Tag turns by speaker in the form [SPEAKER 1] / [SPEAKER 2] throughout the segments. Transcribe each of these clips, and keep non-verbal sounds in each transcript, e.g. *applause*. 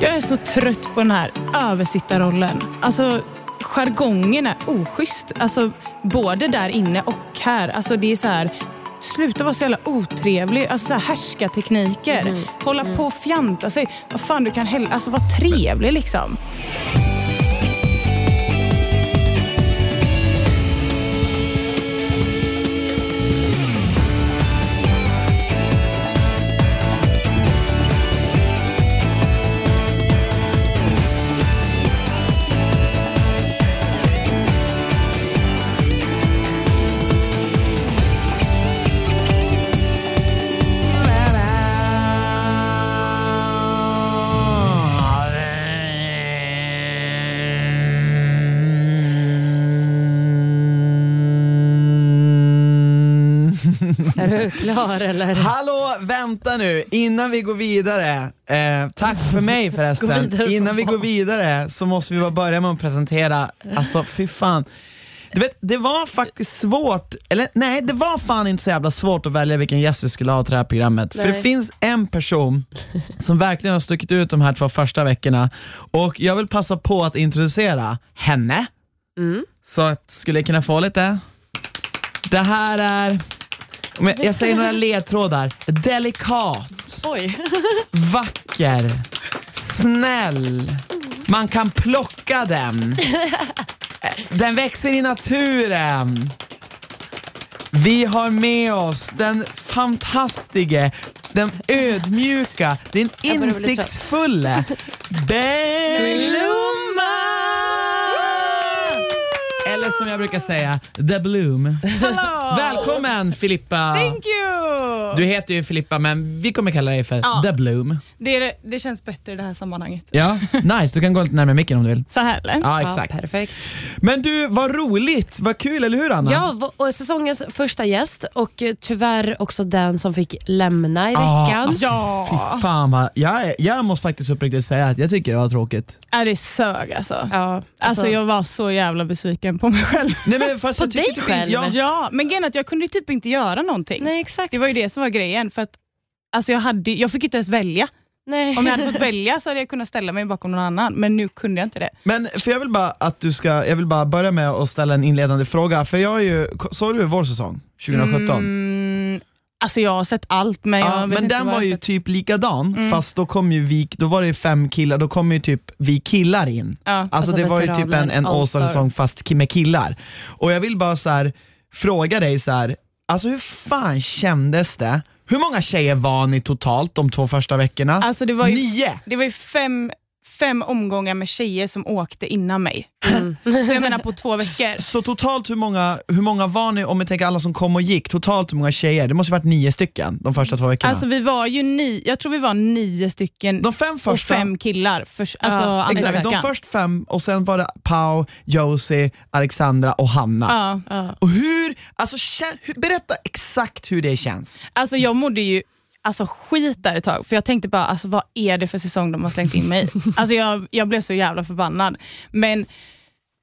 [SPEAKER 1] Jag är så trött på den här översittarrollen. Alltså, jargongen är oschysst. Alltså, både där inne och här. Alltså, det är så här... Sluta vara så jävla otrevlig. Alltså så här härskartekniker. Hålla på och fjanta sig. Vad fan du kan hälla... Alltså vara trevlig liksom.
[SPEAKER 2] Klar eller?
[SPEAKER 3] Hallå, vänta nu, innan vi går vidare, eh, tack för mig *laughs* förresten. Innan vi går vidare så måste vi bara börja med att presentera, alltså fy fan. Du vet, det var faktiskt svårt, eller nej det var fan inte så jävla svårt att välja vilken gäst vi skulle ha till det här programmet. För det
[SPEAKER 2] Nej.
[SPEAKER 3] finns en person som verkligen har stuckit ut de här två första veckorna och jag vill passa på att introducera henne.
[SPEAKER 2] Mm.
[SPEAKER 3] Så att, skulle jag kunna få lite? Det här är, om jag, säger några ledtrådar, delikat,
[SPEAKER 2] Oj.
[SPEAKER 3] vacker, snäll, man kan plocka den, den växer i naturen. Vi har med oss den fantastiske, den ödmjuka, den insiktsfulla *laughs* Belluma! Eller som jag brukar säga, The Bloom.
[SPEAKER 1] Hallå!
[SPEAKER 3] Välkommen Filippa!
[SPEAKER 1] Thank you!
[SPEAKER 3] Du heter ju Filippa men vi kommer kalla dig för
[SPEAKER 1] Ja.
[SPEAKER 3] The Bloom.
[SPEAKER 1] Det, är det, känns bättre i det här sammanhanget.
[SPEAKER 3] Ja, nice. Du kan gå lite närmare micken om du vill.
[SPEAKER 1] Så här eller?
[SPEAKER 3] Ja,
[SPEAKER 2] Ja,
[SPEAKER 3] exakt.
[SPEAKER 2] perfekt.
[SPEAKER 3] Men du, vad roligt. Vad kul, eller hur Anna?
[SPEAKER 2] Ja, v- och säsongens första gäst och eh, tyvärr också den som fick lämna i
[SPEAKER 3] Ja,
[SPEAKER 2] veckan.
[SPEAKER 3] alltså,
[SPEAKER 1] Ja.
[SPEAKER 3] Fy fan vad, jag, är- jag måste faktiskt uppriktigt säga att jag tycker det var tråkigt.
[SPEAKER 1] Ja, det sög alltså.
[SPEAKER 2] Ja, alltså,
[SPEAKER 1] Alltså jag var så jävla besviken på mig själv.
[SPEAKER 3] Nej, men fast
[SPEAKER 2] På
[SPEAKER 3] jag
[SPEAKER 2] dig
[SPEAKER 3] typ
[SPEAKER 2] själv?
[SPEAKER 3] Ja,
[SPEAKER 1] Ja, men grejen att jag kunde typ inte göra någonting.
[SPEAKER 2] Nej, exakt.
[SPEAKER 1] Det var ju det som var grejen. För att, alltså jag, hade, jag fick inte ens välja.
[SPEAKER 2] Nej.
[SPEAKER 1] Om jag hade fått välja så hade jag kunnat ställa mig bakom någon annan, men nu kunde jag inte det.
[SPEAKER 3] Men för jag vill bara att du ska, jag vill bara börja med att ställa en inledande fråga, för jag är ju, såg du vår säsong 2017?
[SPEAKER 1] Mm, alltså jag har sett allt, men jag
[SPEAKER 3] Ja,
[SPEAKER 1] vet
[SPEAKER 3] men
[SPEAKER 1] inte
[SPEAKER 3] den
[SPEAKER 1] vad
[SPEAKER 3] var
[SPEAKER 1] jag
[SPEAKER 3] ju
[SPEAKER 1] sett.
[SPEAKER 3] typ likadan,
[SPEAKER 1] Mm.
[SPEAKER 3] fast då kom ju vi, då var det fem killar, då kom ju typ vi killar in.
[SPEAKER 1] Ja.
[SPEAKER 3] Alltså,
[SPEAKER 2] Alltså
[SPEAKER 3] det var ju typ en, en
[SPEAKER 2] All-Star.
[SPEAKER 3] All-Star-säsong fast med killar. Och jag vill bara så här, fråga dig så här, alltså hur fan kändes det? Hur många tjejer var ni totalt de två första veckorna?
[SPEAKER 1] Alltså det var ju,
[SPEAKER 3] Nio!
[SPEAKER 1] det var ju fem, fem omgångar med tjejer som åkte innan mig.
[SPEAKER 2] Mm.
[SPEAKER 1] Så jag menar på två veckor.
[SPEAKER 3] Så totalt hur många, hur många var ni, om vi tänker alla som kom och gick, totalt hur många tjejer? Det måste ha varit nio stycken de första två veckorna.
[SPEAKER 1] Alltså vi var ju ni, jag tror vi var nio stycken
[SPEAKER 3] de fem
[SPEAKER 1] och
[SPEAKER 3] första,
[SPEAKER 1] fem killar för, alltså
[SPEAKER 2] Ja,
[SPEAKER 1] andra
[SPEAKER 3] exakt, de först fem och sen var det Pau, Josie, Alexandra och Hanna.
[SPEAKER 1] Ja.
[SPEAKER 3] Och hur, alltså hur, berätta exakt hur det känns.
[SPEAKER 1] Alltså jag mådde ju alltså, skit där ett tag, för jag tänkte bara, alltså, vad är det för säsong de har slängt in mig i? *laughs* Alltså, jag, jag blev så jävla förbannad. Men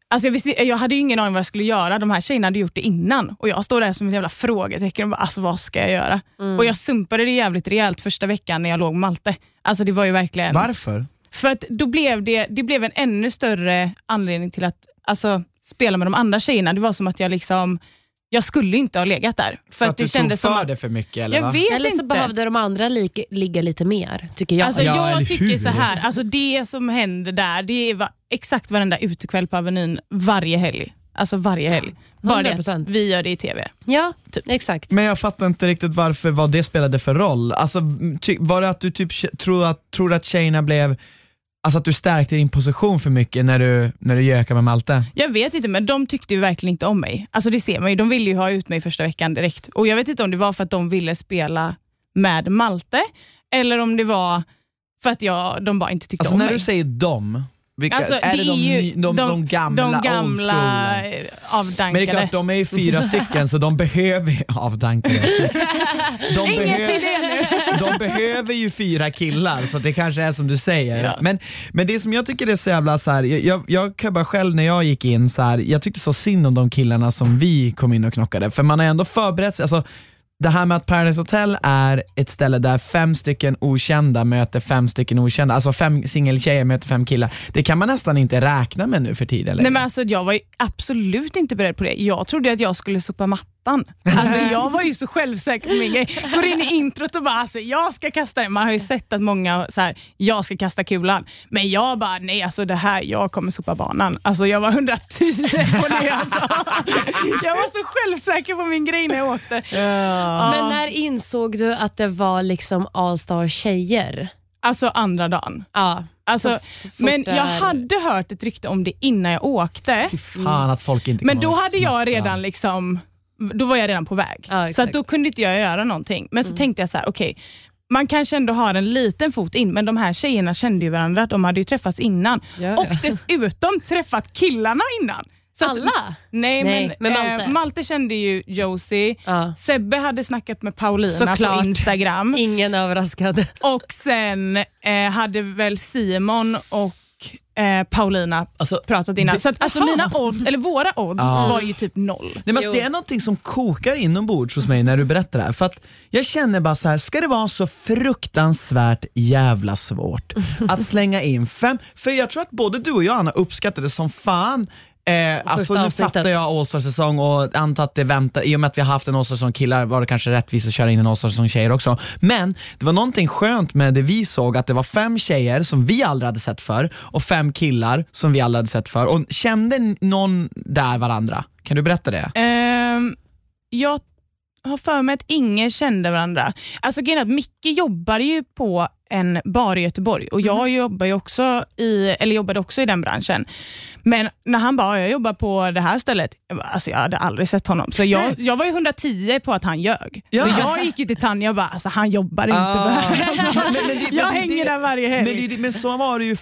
[SPEAKER 1] alltså, jag, visste, jag hade ju ingen aning vad jag skulle göra. De här tjejerna hade gjort det innan och jag står där som ett jävla frågetecken och bara, alltså, vad ska jag göra? Och Jag sumpade det jävligt rejält första veckan när jag låg med Malte. Alltså, det var ju verkligen...
[SPEAKER 3] Varför?
[SPEAKER 1] För att då blev det, det blev en ännu större anledning till att alltså, spela med de andra tjejerna. Det var som att jag liksom, jag skulle inte ha legat där. För, att det
[SPEAKER 3] du
[SPEAKER 1] kändes
[SPEAKER 3] tog
[SPEAKER 1] som
[SPEAKER 3] för
[SPEAKER 1] att,
[SPEAKER 3] det för mycket eller
[SPEAKER 1] jag
[SPEAKER 3] va?
[SPEAKER 1] vet
[SPEAKER 2] Eller så
[SPEAKER 1] inte.
[SPEAKER 2] behövde de andra lig- ligga lite mer, tycker jag.
[SPEAKER 1] Alltså,
[SPEAKER 3] Ja,
[SPEAKER 1] jag tycker
[SPEAKER 3] hur?
[SPEAKER 1] så här, alltså det som händer där, det är va, exakt varenda utekväll på Avenyn varje helg. Alltså varje helg. Bara det
[SPEAKER 2] 100%.
[SPEAKER 1] att vi gör det i TV.
[SPEAKER 2] ja, exakt.
[SPEAKER 3] Men jag fattar inte riktigt varför, vad det spelade för roll. Alltså, var det att du typ tror att, tror att tjejerna blev, alltså att du stärkte din position för mycket när du, när du gökade med Malte?
[SPEAKER 1] Jag vet inte, men de tyckte ju verkligen inte om mig. Alltså det ser man ju, de ville ju ha ut mig första veckan direkt. Och Jag vet inte om det var för att de ville spela med Malte, eller om det var för att jag, de bara inte tyckte
[SPEAKER 3] Alltså
[SPEAKER 1] om
[SPEAKER 3] när
[SPEAKER 1] mig.
[SPEAKER 3] du säger dom, vilka,
[SPEAKER 1] Alltså,
[SPEAKER 3] är det, de,
[SPEAKER 1] ju
[SPEAKER 3] ny- de, de, gamla,
[SPEAKER 1] de gamla avdankade.
[SPEAKER 3] Men det är klart, de är ju fyra stycken så de behöver avdankade. *laughs* De,
[SPEAKER 1] Inget
[SPEAKER 3] behöver,
[SPEAKER 1] det.
[SPEAKER 3] De behöver ju fyra killar så det kanske är som du säger.
[SPEAKER 1] Ja.
[SPEAKER 3] Men, men det som jag tycker är så jävla så här, jag, jag, kan bara själv när jag gick in så här, jag tyckte så synd om de killarna som vi kom in och knockade för man har ändå förberett sig, alltså, det här med att Paradise Hotel är ett ställe där fem stycken okända möter fem stycken okända, alltså fem singeltjejer möter fem killar. Det kan man nästan inte räkna med nu för tiden.
[SPEAKER 1] Nej, men alltså, jag var absolut inte beredd på det. Jag trodde att jag skulle sopa mattan. Alltså, jag var ju så självsäker på min grej. Går in i introt och bara, alltså, jag ska kasta den. Man har ju sett att många så här, jag ska kasta kulan. Men jag bara, nej alltså det här, jag kommer sopa banan. Alltså jag var 110 på det alltså. Jag var så självsäker på min grej när jag åkte.
[SPEAKER 3] Ja.
[SPEAKER 2] Men när insåg du att det var liksom All-star tjejer?
[SPEAKER 1] Alltså andra dagen.
[SPEAKER 2] Ja.
[SPEAKER 1] Alltså,
[SPEAKER 2] Så- så fort
[SPEAKER 1] men jag hade hört ett rykte om det innan jag åkte.
[SPEAKER 3] Fy fan att folk inte
[SPEAKER 1] Men då hade jag redan liksom, då var jag redan på väg.
[SPEAKER 2] Ja,
[SPEAKER 1] så att då kunde inte jag göra någonting. Men så tänkte jag så här, okej, man kanske ändå har en liten fot in, men de här tjejerna kände ju varandra, de hade ju träffats innan.
[SPEAKER 2] Ja.
[SPEAKER 1] Och dessutom *laughs* träffat killarna innan. Så att-
[SPEAKER 2] Alla?
[SPEAKER 1] nej,
[SPEAKER 2] Nej,
[SPEAKER 1] men
[SPEAKER 2] men Malte.
[SPEAKER 1] Eh, Malte kände ju Josie,
[SPEAKER 2] Ja.
[SPEAKER 1] Sebbe hade snackat med Paulina
[SPEAKER 2] Såklart.
[SPEAKER 1] på Instagram *laughs*
[SPEAKER 2] Ingen överraskad.
[SPEAKER 1] och sen eh, hade väl Simon och eh, Paulina
[SPEAKER 3] Alltså,
[SPEAKER 1] pratat innan.
[SPEAKER 3] det-
[SPEAKER 1] så att, alltså, mina odds, eller våra odds
[SPEAKER 3] Ja.
[SPEAKER 1] var ju typ noll.
[SPEAKER 3] Nej, men alltså, det är någonting som kokar inombords hos mig när du berättar det här. För att jag känner bara så här, ska det vara så fruktansvärt jävla svårt att slänga in fem, för jag tror att både du och jag Anna uppskattade som fan Eh, alltså nu
[SPEAKER 2] avsnittet.
[SPEAKER 3] fattar jag All-star-säsong och antar att det väntar, i och med att vi har haft en All-star-säsong killar var det kanske rättvist att köra in en All-star-säsong tjejer också. Men det var någonting skönt med det vi såg, att det var fem tjejer som vi aldrig hade sett för och fem killar som vi aldrig hade sett för. Och kände någon där varandra? Kan du berätta det?
[SPEAKER 1] Ehm, jag har för mig att ingen kände varandra. Alltså grejen att Micke jobbar ju på en bar i Göteborg och jag jobbar ju också i, eller jobbade också i den branschen. Men när han bara, jag jobbar på det här stället, jag, bara, alltså jag hade aldrig sett honom. Så jag, jag var ju 110 på att han ljög.
[SPEAKER 3] Ja.
[SPEAKER 1] Så jag gick ju till Tanja och bara, alltså han jobbar inte
[SPEAKER 3] Ah. *laughs*
[SPEAKER 1] Alltså,
[SPEAKER 3] Men- men det-
[SPEAKER 1] jag
[SPEAKER 3] men
[SPEAKER 1] hänger
[SPEAKER 3] det-
[SPEAKER 1] där varje helg.
[SPEAKER 3] Men, men så var det ju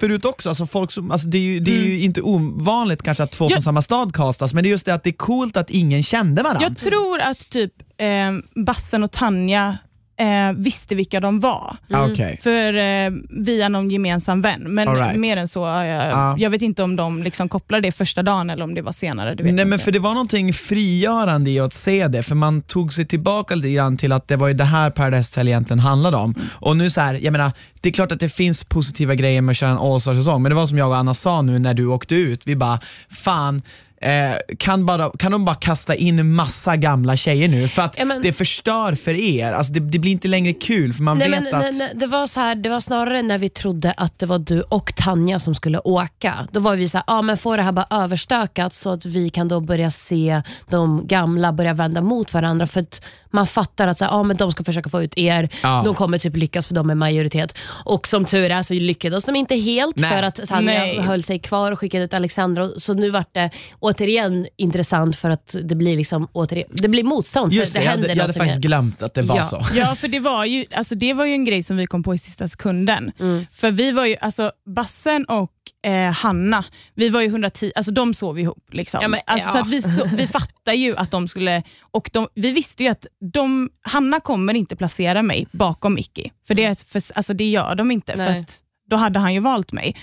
[SPEAKER 3] förut också, alltså folk som, alltså det är ju, det är ju inte ovanligt kanske att två
[SPEAKER 1] Mm. Ja.
[SPEAKER 3] från samma stad castas, men det är just det att det är coolt att ingen kände varandra.
[SPEAKER 1] Jag tror att typ eh, Bassen och Tanja eh, visste vilka de var.
[SPEAKER 3] Ah, Okej.
[SPEAKER 1] För, eh, via någon gemensam vän. Men
[SPEAKER 3] All right.
[SPEAKER 1] mer än så, eh,
[SPEAKER 3] Ja.
[SPEAKER 1] jag vet inte om de liksom kopplade det första dagen eller om det var senare.
[SPEAKER 3] Nej
[SPEAKER 1] jag
[SPEAKER 3] men för det var någonting frigörande i att se det, för man tog sig tillbaka lite grann till att det var ju det här Paradise Hotel egentligen handlade om. Och nu så här, jag menar, det är klart att det finns positiva grejer med att köra en All-star-säsong, men det var som jag och Anna sa nu när du åkte ut, vi bara, fan, Eh, kan, bara, kan de bara kasta in massa gamla tjejer nu? För att
[SPEAKER 2] Ja, men-
[SPEAKER 3] det förstör för er. Alltså det, det blir inte längre kul för man
[SPEAKER 2] Nej,
[SPEAKER 3] vet
[SPEAKER 2] men,
[SPEAKER 3] att...
[SPEAKER 2] nej, nej, det, var så här, det var snarare när vi trodde att det var du och Tanja som skulle åka. Då var vi så här, ah, men får det här bara överstökat så att vi kan då börja se de gamla börja vända mot varandra. För att man fattar att så här, ah, men de ska försöka få ut er,
[SPEAKER 3] Ja.
[SPEAKER 2] de kommer typ lyckas för de är majoritet. Och som tur är så lyckades de inte helt
[SPEAKER 3] Nej.
[SPEAKER 2] för att Tanja höll sig kvar och skickade ut Alexandra. Så nu vart det återigen intressant för att det blir, liksom, återigen, det blir motstånd.
[SPEAKER 3] Just
[SPEAKER 2] för
[SPEAKER 3] det,
[SPEAKER 2] det
[SPEAKER 3] jag hade, jag hade faktiskt glömt att det var
[SPEAKER 2] Ja.
[SPEAKER 3] så.
[SPEAKER 1] Ja, för det var, ju, alltså det var ju en grej som vi kom på i sista sekunden.
[SPEAKER 2] Mm.
[SPEAKER 1] För vi var ju, alltså Bassen och eh, Hanna, vi var ju 110, alltså de sov ihop. Liksom.
[SPEAKER 2] Ja, men,
[SPEAKER 1] alltså,
[SPEAKER 2] ja.
[SPEAKER 1] så att vi, så, vi *laughs* fattar ju att de skulle, och de, vi visste ju att de, Hanna kommer inte placera mig bakom Mickey. För det, för, alltså det gör de inte, för
[SPEAKER 2] Nej.
[SPEAKER 1] att då hade han ju valt mig.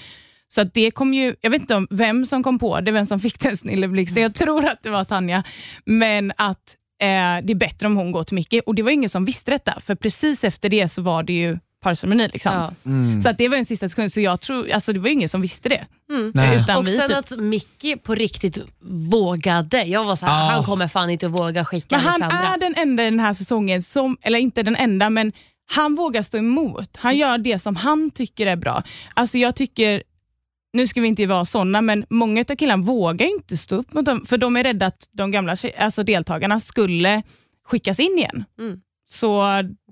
[SPEAKER 1] Så att det kom ju, jag vet inte om vem som kom på det, vem som fick den snilleblixten. Jag tror att det var Tanja. Men att eh, det är bättre om hon går till Micke. Och det var ingen som visste detta, för precis efter det så var det ju parceremoni. Liksom.
[SPEAKER 2] Ja.
[SPEAKER 3] Mm.
[SPEAKER 1] Så att det var en sista sekund, så jag tror, alltså det var ingen som visste det.
[SPEAKER 3] Nej.
[SPEAKER 1] Utan
[SPEAKER 2] Och
[SPEAKER 1] vi
[SPEAKER 2] sen
[SPEAKER 1] typ.
[SPEAKER 2] att Micke på riktigt vågade. Jag var så här,
[SPEAKER 3] Ja.
[SPEAKER 2] han kommer fan inte våga skicka
[SPEAKER 1] Men han
[SPEAKER 2] Alexandra.
[SPEAKER 1] är den enda i den här säsongen, som, eller inte den enda, men han vågar stå emot. Han gör det som han tycker är bra. Alltså jag tycker, nu ska vi inte vara sådana, men många av killarna vågar inte stå upp mot dem, för de är rädda att de gamla alltså deltagarna skulle skickas in igen.
[SPEAKER 2] Mm.
[SPEAKER 1] Så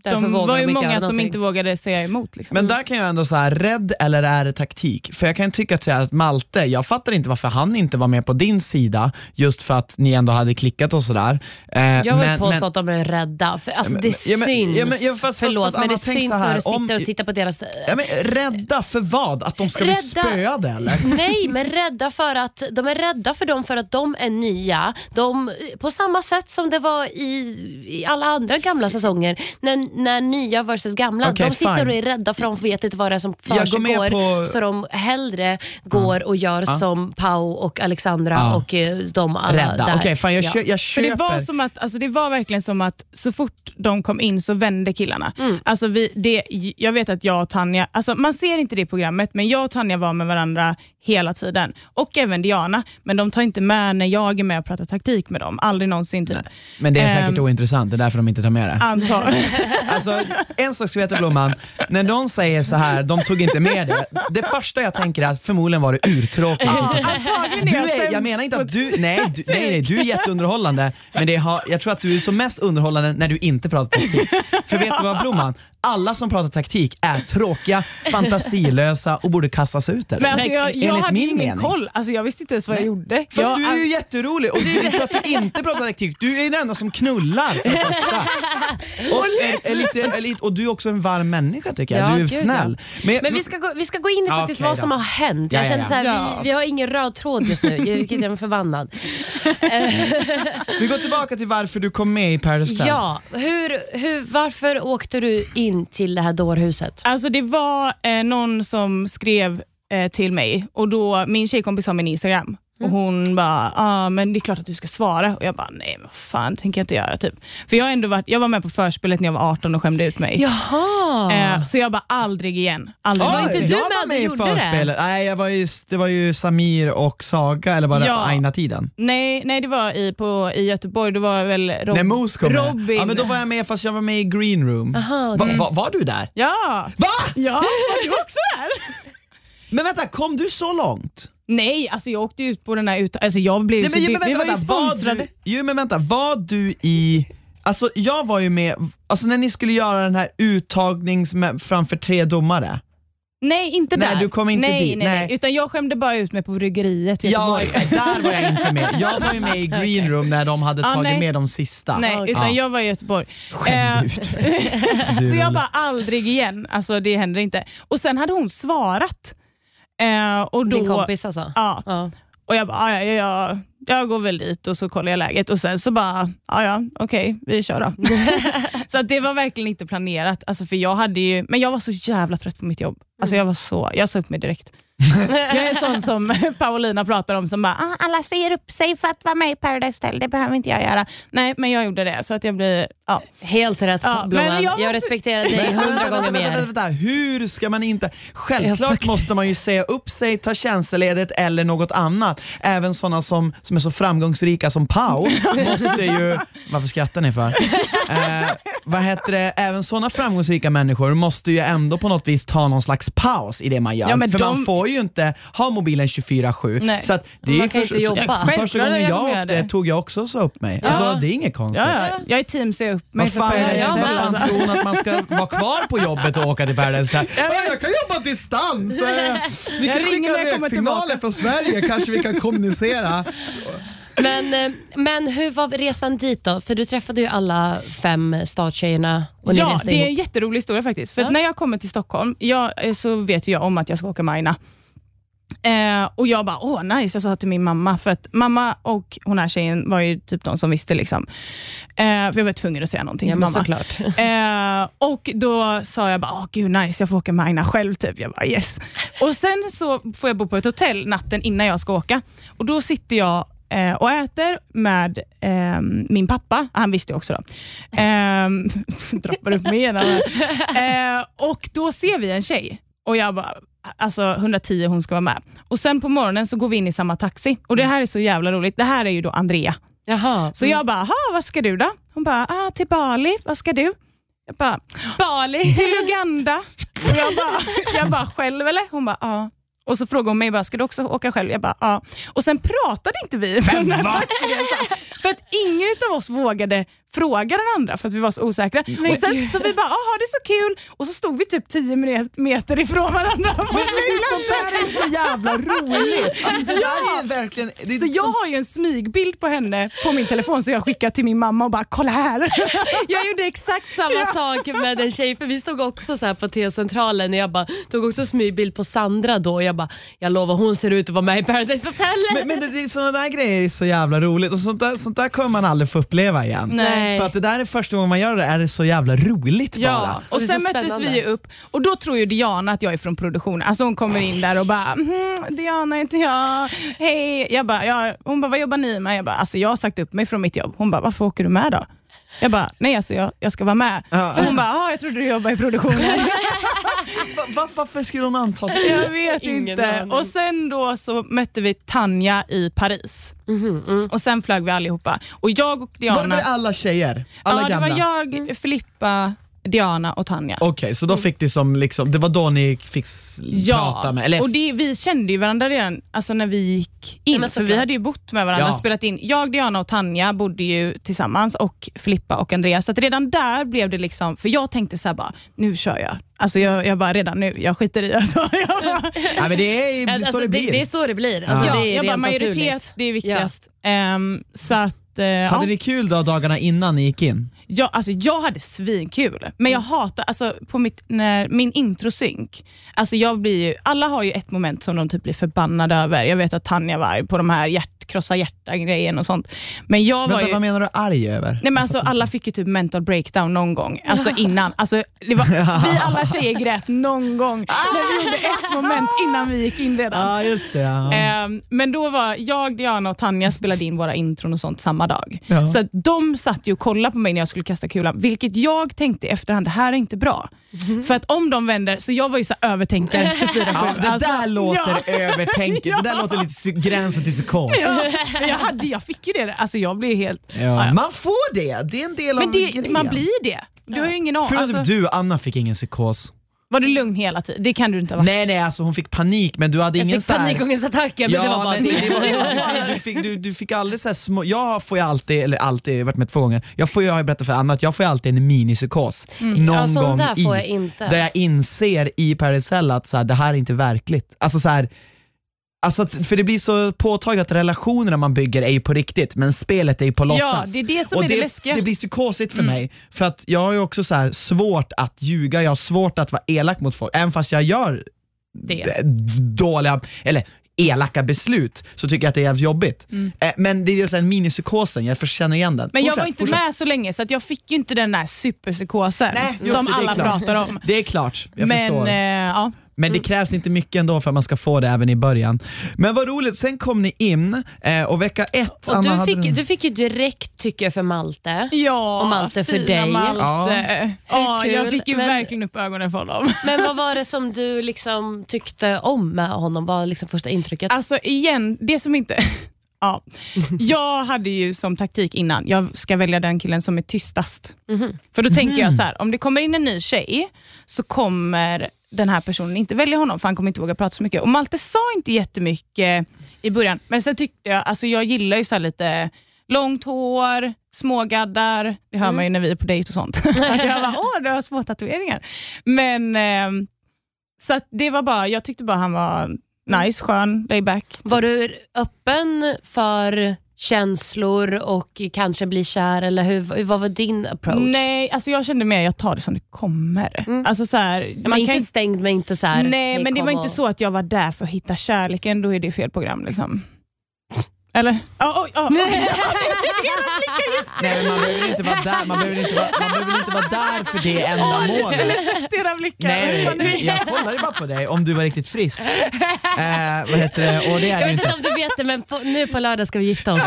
[SPEAKER 2] Därför
[SPEAKER 1] de var ju många som
[SPEAKER 2] någonting.
[SPEAKER 1] inte vågade säga emot. Liksom.
[SPEAKER 3] Men där kan jag ändå säga, rädd eller är det taktik? För jag kan tycka att, så här att Malte, jag fattar inte varför han inte var med på din sida, just för att ni ändå hade klickat och sådär. Eh,
[SPEAKER 2] Jag vill
[SPEAKER 3] men-
[SPEAKER 2] påstå
[SPEAKER 3] men-
[SPEAKER 2] att de är rädda. För, alltså, det
[SPEAKER 3] ja, men-
[SPEAKER 2] syns.
[SPEAKER 3] ja, men- ja, fast-
[SPEAKER 2] Förlåt,
[SPEAKER 3] fast
[SPEAKER 2] men det syns
[SPEAKER 3] här,
[SPEAKER 2] när du sitter
[SPEAKER 3] om-
[SPEAKER 2] och tittar på deras...
[SPEAKER 3] Ja, men rädda för vad? Att de ska bli
[SPEAKER 2] Rädda-
[SPEAKER 3] spöade eller? *laughs*
[SPEAKER 2] Nej, men rädda för att de är rädda för dem för att de är nya. De, på samma sätt som det var i, i alla andra gamla säsonger. Säsonger när, när nya versus gamla.
[SPEAKER 3] Okej,
[SPEAKER 2] de sitter
[SPEAKER 3] fine.
[SPEAKER 2] och är rädda för de vet inte vad det är som försiggår.
[SPEAKER 3] på-
[SPEAKER 2] Så de hellre går och gör som Pau och Alexandra
[SPEAKER 3] Ja.
[SPEAKER 2] och eh, de alla
[SPEAKER 3] Rädda.
[SPEAKER 2] där.
[SPEAKER 3] Okej, fan jag,
[SPEAKER 2] Ja.
[SPEAKER 3] kö, jag
[SPEAKER 1] För
[SPEAKER 3] köper.
[SPEAKER 1] det var, som att, alltså det var verkligen som att så fort de kom in så vände killarna.
[SPEAKER 2] Mm.
[SPEAKER 1] Alltså vi, det, jag vet att jag och Tanja, alltså man ser inte det i programmet, men jag och Tanja var med varandra hela tiden. Och även Diana, men de tar inte med när jag är med och pratar taktik med dem. Aldrig någonsin typ.
[SPEAKER 3] Men det är säkert
[SPEAKER 1] Ehm,
[SPEAKER 3] ointressant, det är därför de inte tar med det.
[SPEAKER 1] Antar. *laughs*
[SPEAKER 3] Alltså, en sak ska veta Blomman, när någon säger så här, de tog inte med det. Det första jag tänker är att förmodligen var det urtråkigt.
[SPEAKER 1] Antagligen
[SPEAKER 3] Du är, jag menar inte att du, nej, du, nej, nej, du är jätteunderhållande, men det har, jag tror att du är som mest underhållande när du inte pratar taktik. För vet du vad Blomman? Alla som pratar taktik är tråkiga, *laughs* fantasilösa och borde kastas ut där.
[SPEAKER 1] Men alltså, jag, jag hade
[SPEAKER 3] min
[SPEAKER 1] ingen
[SPEAKER 3] mening.
[SPEAKER 1] koll. Alltså, jag visste inte ens vad jag gjorde.
[SPEAKER 3] Fast
[SPEAKER 1] jag,
[SPEAKER 3] du är ju jätterolig och *laughs* du, för att du inte pratar taktik, du är den enda som knullar för det första. *laughs* Och, är, är lite, är lite, och du är också en varm människa tycker jag,
[SPEAKER 2] Ja,
[SPEAKER 3] du är snäll. Men,
[SPEAKER 2] Men vi ska, gå, vi ska gå in i
[SPEAKER 3] Ja,
[SPEAKER 2] faktiskt
[SPEAKER 3] okej
[SPEAKER 2] vad som
[SPEAKER 3] då.
[SPEAKER 2] har hänt. Jag
[SPEAKER 3] Ja, ja,
[SPEAKER 2] känner
[SPEAKER 3] ja.
[SPEAKER 2] så här,
[SPEAKER 1] Ja.
[SPEAKER 2] vi, vi har ingen röd tråd just nu, vilket jag är förbannad.
[SPEAKER 3] vi går tillbaka till varför du kom med i Paradise.
[SPEAKER 2] Ja, hur, hur, varför åkte du in till det här dårhuset?
[SPEAKER 1] Alltså det var eh, någon som skrev eh, till mig och då min tjejkompis har min Instagram och hon bara, ah, men det är klart att du ska svara och jag bara, nej men vad fan tänker jag inte göra typ. För jag har ändå varit, jag var med på förspelet när jag var 18 och skämde ut mig.
[SPEAKER 2] Jaha!
[SPEAKER 1] Eh, så jag bara, aldrig igen. Aldrig
[SPEAKER 2] Var
[SPEAKER 3] Oj,
[SPEAKER 2] inte
[SPEAKER 1] igen.
[SPEAKER 2] du
[SPEAKER 3] jag
[SPEAKER 2] med
[SPEAKER 3] var med i
[SPEAKER 2] gjorde det?
[SPEAKER 3] förspelet. Nej, jag var ju, det var ju Samir och Saga, eller var det
[SPEAKER 1] Ja.
[SPEAKER 3] Aina-tiden?
[SPEAKER 1] Nej, nej, det var i, på, i Göteborg, det var väl Rob,
[SPEAKER 3] När Mos kom med.
[SPEAKER 1] Robin.
[SPEAKER 3] Ja, men då var jag med fast jag var med i green room.
[SPEAKER 2] Aha,
[SPEAKER 3] Va,
[SPEAKER 2] okej.
[SPEAKER 3] va, var du där?
[SPEAKER 1] Ja!
[SPEAKER 3] Va?
[SPEAKER 1] Ja, var du också där? *laughs*
[SPEAKER 3] Men vänta, kom du så långt?
[SPEAKER 1] Nej, alltså jag åkte ut på den här ut, alltså jag blev ju
[SPEAKER 3] Nej,
[SPEAKER 1] så
[SPEAKER 3] men,
[SPEAKER 1] dyr.
[SPEAKER 3] men,
[SPEAKER 1] Vi
[SPEAKER 3] vänta,
[SPEAKER 1] var ju
[SPEAKER 3] vänta, var
[SPEAKER 1] sponsrade.
[SPEAKER 3] du, jo, men vänta, var du i... Alltså jag var ju med, alltså när ni skulle göra den här uttagnings framför tre domare.
[SPEAKER 1] Nej, inte
[SPEAKER 3] Nej,
[SPEAKER 1] där.
[SPEAKER 3] du kom inte
[SPEAKER 1] nej,
[SPEAKER 3] dit,
[SPEAKER 1] Nej,
[SPEAKER 3] nej.
[SPEAKER 1] utan jag skämde bara ut mig på bryggeriet i
[SPEAKER 3] Ja exakt, där var jag inte med. Jag var ju med i *laughs* green room när de hade
[SPEAKER 1] Ja,
[SPEAKER 3] tagit
[SPEAKER 1] nej.
[SPEAKER 3] med de sista.
[SPEAKER 1] Nej,
[SPEAKER 2] Okej.
[SPEAKER 1] utan
[SPEAKER 3] Ja.
[SPEAKER 1] jag var i Göteborg.
[SPEAKER 3] Skämde
[SPEAKER 1] Eh,
[SPEAKER 3] ut. *laughs*
[SPEAKER 1] så jag bara, aldrig igen. Alltså det händer inte. Och sen hade hon svarat. Eh, och då,
[SPEAKER 2] Din kompis alltså?
[SPEAKER 1] Ja,
[SPEAKER 2] Ja.
[SPEAKER 1] och jag bara, "Ah, ja, ja, ja, jag går väl dit och så kollar jag läget och sen så bara, ja ja, okej, vi kör då. *laughs* så att det var verkligen inte planerat. Alltså för jag hade ju, men jag var så jävla trött på mitt jobb. Alltså jag var så, jag sa upp mig direkt. *laughs* jag är sån som *laughs* Paulina pratar om som bara, ah, alla säger upp sig för att vara med i Paradise Hotel, det behöver inte jag göra. Nej, men jag gjorde det så att jag blir, ja.
[SPEAKER 2] Helt rätt
[SPEAKER 1] Ja,
[SPEAKER 2] Blomman.
[SPEAKER 1] men jag
[SPEAKER 2] Jag,
[SPEAKER 1] måste-
[SPEAKER 2] respekterar dig hundra gånger mer.
[SPEAKER 3] vänta, vänta, Hur ska man inte... Självklart
[SPEAKER 2] Ja, faktiskt.
[SPEAKER 3] måste man ju säga upp sig, ta tjänsteledigt eller något annat. Även sådana som, som är så framgångsrika som Pau *laughs* måste ju... Varför skrattar ni för? Eh, vad heter det? Även sådana framgångsrika människor måste ju ändå på något vis ta någon slags paus i det man gör.
[SPEAKER 1] Ja,
[SPEAKER 3] för man
[SPEAKER 1] de-
[SPEAKER 3] får ju inte ha mobilen 24-7.
[SPEAKER 1] Nej.
[SPEAKER 3] Så det
[SPEAKER 2] Man
[SPEAKER 3] är
[SPEAKER 2] kan
[SPEAKER 3] först-
[SPEAKER 2] inte jobba.
[SPEAKER 3] Första gången
[SPEAKER 1] jag
[SPEAKER 3] jag åkte
[SPEAKER 1] det.
[SPEAKER 3] tog jag också så upp mig. Alltså, det är inget konstigt.
[SPEAKER 1] Ja, ja, jag är team upp mig
[SPEAKER 3] Vad fan,
[SPEAKER 1] för Paradise
[SPEAKER 3] ja,
[SPEAKER 1] Hotel.
[SPEAKER 3] vad fan tror hon att man ska vara kvar på jobbet och åka till Paradise Hotel? Ja, jag kan jobba distans. *laughs* Ni
[SPEAKER 1] Jag
[SPEAKER 3] kan
[SPEAKER 1] jag
[SPEAKER 3] skicka röksignaler från Sverige, kanske vi kan kommunicera.
[SPEAKER 2] Men, eh, men hur var resan dit då? För du träffade ju alla fem starttjejerna och
[SPEAKER 1] Ja, det är en jätterolig historia faktiskt. För
[SPEAKER 2] Ja.
[SPEAKER 1] när jag kommer till Stockholm jag, eh, så vet jag om att jag ska åka med Aina. Eh, och jag bara, åh nice, jag sa till min mamma, för att mamma och hon här tjejen var ju typ de som visste. Liksom. Eh, för jag var tvungen att säga någonting
[SPEAKER 2] Ja,
[SPEAKER 1] till mamma.
[SPEAKER 2] såklart. *laughs*
[SPEAKER 1] Eh, och då sa jag bara, åh gud nice, jag får åka med Aina själv. Typ. Jag bara yes. Och sen så får jag bo på ett hotell natten innan jag ska åka. Och då sitter jag eh, och äter med eh, min pappa, han visste ju också då. Eh, *laughs* droppar upp mig igen. *laughs* eh, Och då ser vi en tjej och jag bara, alltså 110 hon ska vara med. Och Sen på morgonen så går vi in i samma taxi och det här är så jävla roligt. Det här är ju då Andrea.
[SPEAKER 2] Jaha.
[SPEAKER 1] Så jag bara, "Aha, vad ska du då? Hon bara, ah, till Bali, vad ska du? Jag bara,
[SPEAKER 2] Bali.
[SPEAKER 1] till Uganda. Och jag bara, jag bara själv eller? Hon bara, ja. Och så frågade hon mig, bara, ska du också åka själv? Jag bara, ja. Och sen pratade inte vi med den här *laughs* taxiresan. För att ingen av oss vågade fråga den andra för att vi var så osäkra. och sen så vi bara, ha det är så kul. Och så stod vi typ 10 me- meter ifrån varandra.
[SPEAKER 3] Men, men sånt där är så jävla roligt. Alltså, det är verkligen... Det är
[SPEAKER 1] Så jag har ju en smygbild på henne på min telefon så jag skickar till min mamma och bara, kolla här. *laughs*
[SPEAKER 2] Jag gjorde exakt samma sak med en tjej, för vi stod också så här på T-centralen och jag bara, tog också smygbild på Sandra då och jag bara, jag lovar hon ser ut att vara med i Paradise Hotel.
[SPEAKER 3] men, men det, det, sådana där grejer är så jävla roligt och sånt där, sånt där kommer man aldrig få uppleva igen.
[SPEAKER 1] Nej.
[SPEAKER 2] Nej.
[SPEAKER 3] För att det där är första gången man gör det, är det så jävla roligt
[SPEAKER 1] Ja,
[SPEAKER 3] bara.
[SPEAKER 1] och
[SPEAKER 2] är
[SPEAKER 1] sen
[SPEAKER 2] så
[SPEAKER 1] möttes vi ju upp och då tror ju Diana att jag är från produktionen. Alltså hon kommer in där och bara, mm, Diana heter jag, hej. Jag bara, ja. Hon bara, vad jobbar ni med? Jag bara, alltså jag har sagt upp mig från mitt jobb. Hon bara, varför åker du med då? Jag bara, nej alltså jag, jag ska vara med.
[SPEAKER 3] Ja.
[SPEAKER 1] Och hon bara, ah, jag trodde du jobbade i produktionen. *laughs*
[SPEAKER 3] Va- va- varför skulle hon anta det?
[SPEAKER 1] jag vet
[SPEAKER 2] Ingen
[SPEAKER 1] inte.
[SPEAKER 2] aning.
[SPEAKER 1] Och sen då så mötte vi Tanja i Paris.
[SPEAKER 2] Mhm, mm.
[SPEAKER 1] Och sen flög vi allihopa. Och jag och Diana,
[SPEAKER 3] Var det alla tjejer? Alla
[SPEAKER 1] ja, det
[SPEAKER 3] gamla?
[SPEAKER 1] var jag, Filippa, Diana och Tanja.
[SPEAKER 3] Okej, så då fick ni som liksom, det var då ni fick s- prata med, eller
[SPEAKER 1] och det, vi kände ju varandra redan alltså när vi gick in,
[SPEAKER 2] men
[SPEAKER 1] för vi
[SPEAKER 2] såklart.
[SPEAKER 1] hade ju bott med varandra
[SPEAKER 3] Ja.
[SPEAKER 1] spelat in. Jag, Diana och Tanja bodde ju tillsammans och Filippa och Andreas, så att redan där blev det liksom, för jag tänkte så här bara, nu kör jag. Alltså jag, jag bara, redan nu, jag skiter i. Alltså, *laughs* jag bara,
[SPEAKER 3] Ja, men det är så
[SPEAKER 2] Alltså,
[SPEAKER 3] det
[SPEAKER 2] det,
[SPEAKER 3] blir.
[SPEAKER 2] det är så det blir. Alltså,
[SPEAKER 1] ja,
[SPEAKER 2] det är
[SPEAKER 1] jag bara,
[SPEAKER 2] rent
[SPEAKER 1] majoritet,
[SPEAKER 2] naturligt.
[SPEAKER 1] det är viktigast. Ehm, så att, eh, ja.
[SPEAKER 3] Hade ni kul då dagarna innan ni gick in?
[SPEAKER 1] Ja, alltså jag hade svinkul, men jag hatar, alltså på mitt, när, min introsynk, alltså jag blir ju, alla har ju ett moment som de typ blir förbannade över. Jag vet att Tanja var arg på de här hjärt, krossa hjärta-grejen och sånt. Men jag var
[SPEAKER 3] Vänta,
[SPEAKER 1] ju...
[SPEAKER 3] vad menar du arg över?
[SPEAKER 1] Nej, men alltså, alla fick ju typ mental breakdown någon gång, alltså innan. Alltså, det var, *laughs* vi alla tjejer grät någon gång när vi gjorde ett moment innan vi gick in redan.
[SPEAKER 3] Ja, just det. Ja.
[SPEAKER 1] Ehm, men då var jag, Diana och Tanja spelade in våra intron och sånt samma dag.
[SPEAKER 3] Ja.
[SPEAKER 1] Så de satt ju och kollade på mig när jag skulle kasta kulan, vilket jag tänkte i efterhand, det här är inte bra. För att om de vänder, så jag var ju så övertänkare *laughs* 24-7.
[SPEAKER 3] Ja, det
[SPEAKER 1] Alltså,
[SPEAKER 3] där låter
[SPEAKER 1] ja.
[SPEAKER 3] övertänkt. Det där *laughs* låter lite gränsen till psykos.
[SPEAKER 1] Ja, men jag, hade, jag fick ju det, alltså jag blev helt...
[SPEAKER 3] Ja. Man får det, det är en del
[SPEAKER 1] Men
[SPEAKER 3] av
[SPEAKER 1] det,
[SPEAKER 3] grejen.
[SPEAKER 1] man blir det. Du har ju ingen aning.
[SPEAKER 3] Förutom
[SPEAKER 1] Alltså,
[SPEAKER 3] du, Anna fick ingen psykos.
[SPEAKER 1] var du lugn hela tiden? Det kan du inte ha varit.
[SPEAKER 3] Nej nej, alltså hon fick panik men du hade
[SPEAKER 2] Jag
[SPEAKER 3] ingen
[SPEAKER 2] fick
[SPEAKER 3] så här...
[SPEAKER 2] panikångestattacker men det var bara
[SPEAKER 3] men
[SPEAKER 2] det.
[SPEAKER 3] det var, du, fick, du, du fick aldrig så här små, jag får ju alltid, eller alltid, jag har varit med två gånger, jag får ju, jag har ju berättat för Anna att jag får ju alltid en minipsykos någon
[SPEAKER 2] Ja,
[SPEAKER 3] gång
[SPEAKER 2] där
[SPEAKER 3] i,
[SPEAKER 2] får jag inte.
[SPEAKER 3] där jag inser i Paradise Hotel att så här, det här är inte verkligt. Alltså så här, Alltså, för det blir så påtagligt att relationerna man bygger är ju på riktigt, men spelet är ju på
[SPEAKER 1] Ja,
[SPEAKER 3] låtsas.
[SPEAKER 1] det är det som
[SPEAKER 3] och
[SPEAKER 1] är det
[SPEAKER 3] det,
[SPEAKER 1] läskiga.
[SPEAKER 3] det blir psykosigt för mig, för att jag har ju också så svårt att ljuga, jag har svårt att vara elak mot folk, även fast jag gör
[SPEAKER 2] Det.
[SPEAKER 3] eh, dåliga, eller elaka beslut, så tycker jag att det är jävligt jobbigt. Eh, Men det är ju så här minipsykosen, jag känner igen den.
[SPEAKER 1] Mm. Men jag
[SPEAKER 3] Fortsätt,
[SPEAKER 1] var inte
[SPEAKER 3] fortsätt.
[SPEAKER 1] med så länge så jag fick ju inte den där superpsykosen
[SPEAKER 3] Nej, just
[SPEAKER 1] som alla
[SPEAKER 3] klart.
[SPEAKER 1] pratar om.
[SPEAKER 3] Det är klart, jag
[SPEAKER 1] Men
[SPEAKER 3] förstår.
[SPEAKER 1] eh, ja.
[SPEAKER 3] Men det krävs inte mycket ändå för att man ska få det även i början. Men vad roligt, sen kom ni in eh, och vecka ett,
[SPEAKER 2] Och
[SPEAKER 3] Anna,
[SPEAKER 2] du, fick, du fick ju direkt tycke för Malte.
[SPEAKER 1] Ja,
[SPEAKER 2] Och Malte för dig.
[SPEAKER 1] Malte. Ja.
[SPEAKER 2] Kul,
[SPEAKER 1] jag fick ju
[SPEAKER 2] men-
[SPEAKER 1] verkligen upp ögonen för honom. *laughs*
[SPEAKER 2] Men vad var det som du liksom tyckte om med honom? Vad var liksom första intrycket?
[SPEAKER 1] Alltså igen, det som inte... *laughs* Ja. Jag hade ju som taktik innan, jag ska välja den killen som är tystast.
[SPEAKER 2] Mhm.
[SPEAKER 1] För då tänker jag så här, om det kommer in en ny tjej så kommer den här personen inte välja honom för han kommer inte våga prata så mycket. Och Malte sa inte jättemycket i början, men sen tyckte jag, alltså jag gillar ju så lite långt hår, smågaddar, det hör man ju när vi är på dejt och sånt. *laughs* Att jag bara, åh du har små tatueringar. Men, ehm, så det var bara, jag tyckte bara han var nice, skön, layback.
[SPEAKER 2] Var du öppen för känslor och kanske bli kär eller hur, vad var din approach?
[SPEAKER 1] Nej, alltså jag kände mer jag tar det som det kommer.
[SPEAKER 2] Mm.
[SPEAKER 1] Alltså så här,
[SPEAKER 2] men
[SPEAKER 1] man
[SPEAKER 2] inte
[SPEAKER 1] kan,
[SPEAKER 2] stängd men inte så här.
[SPEAKER 1] nej, men det var inte
[SPEAKER 2] och-
[SPEAKER 1] så att jag var där för att hitta kärleken, då är det fel program. Liksom. Eller? Ja, oj, ja, oj.
[SPEAKER 3] Nej, man behöver inte vara där, man behöver inte vara, man behöver inte vara där för det ändamålet.
[SPEAKER 1] Sett era blickar.
[SPEAKER 3] Nej,
[SPEAKER 1] nu-
[SPEAKER 3] jag kollade bara på dig om du var riktigt frisk. Eh, vad heter det? Och det är
[SPEAKER 2] Jag vet
[SPEAKER 3] inte.
[SPEAKER 2] om du vet det men på, nu på lördag ska vi gifta oss.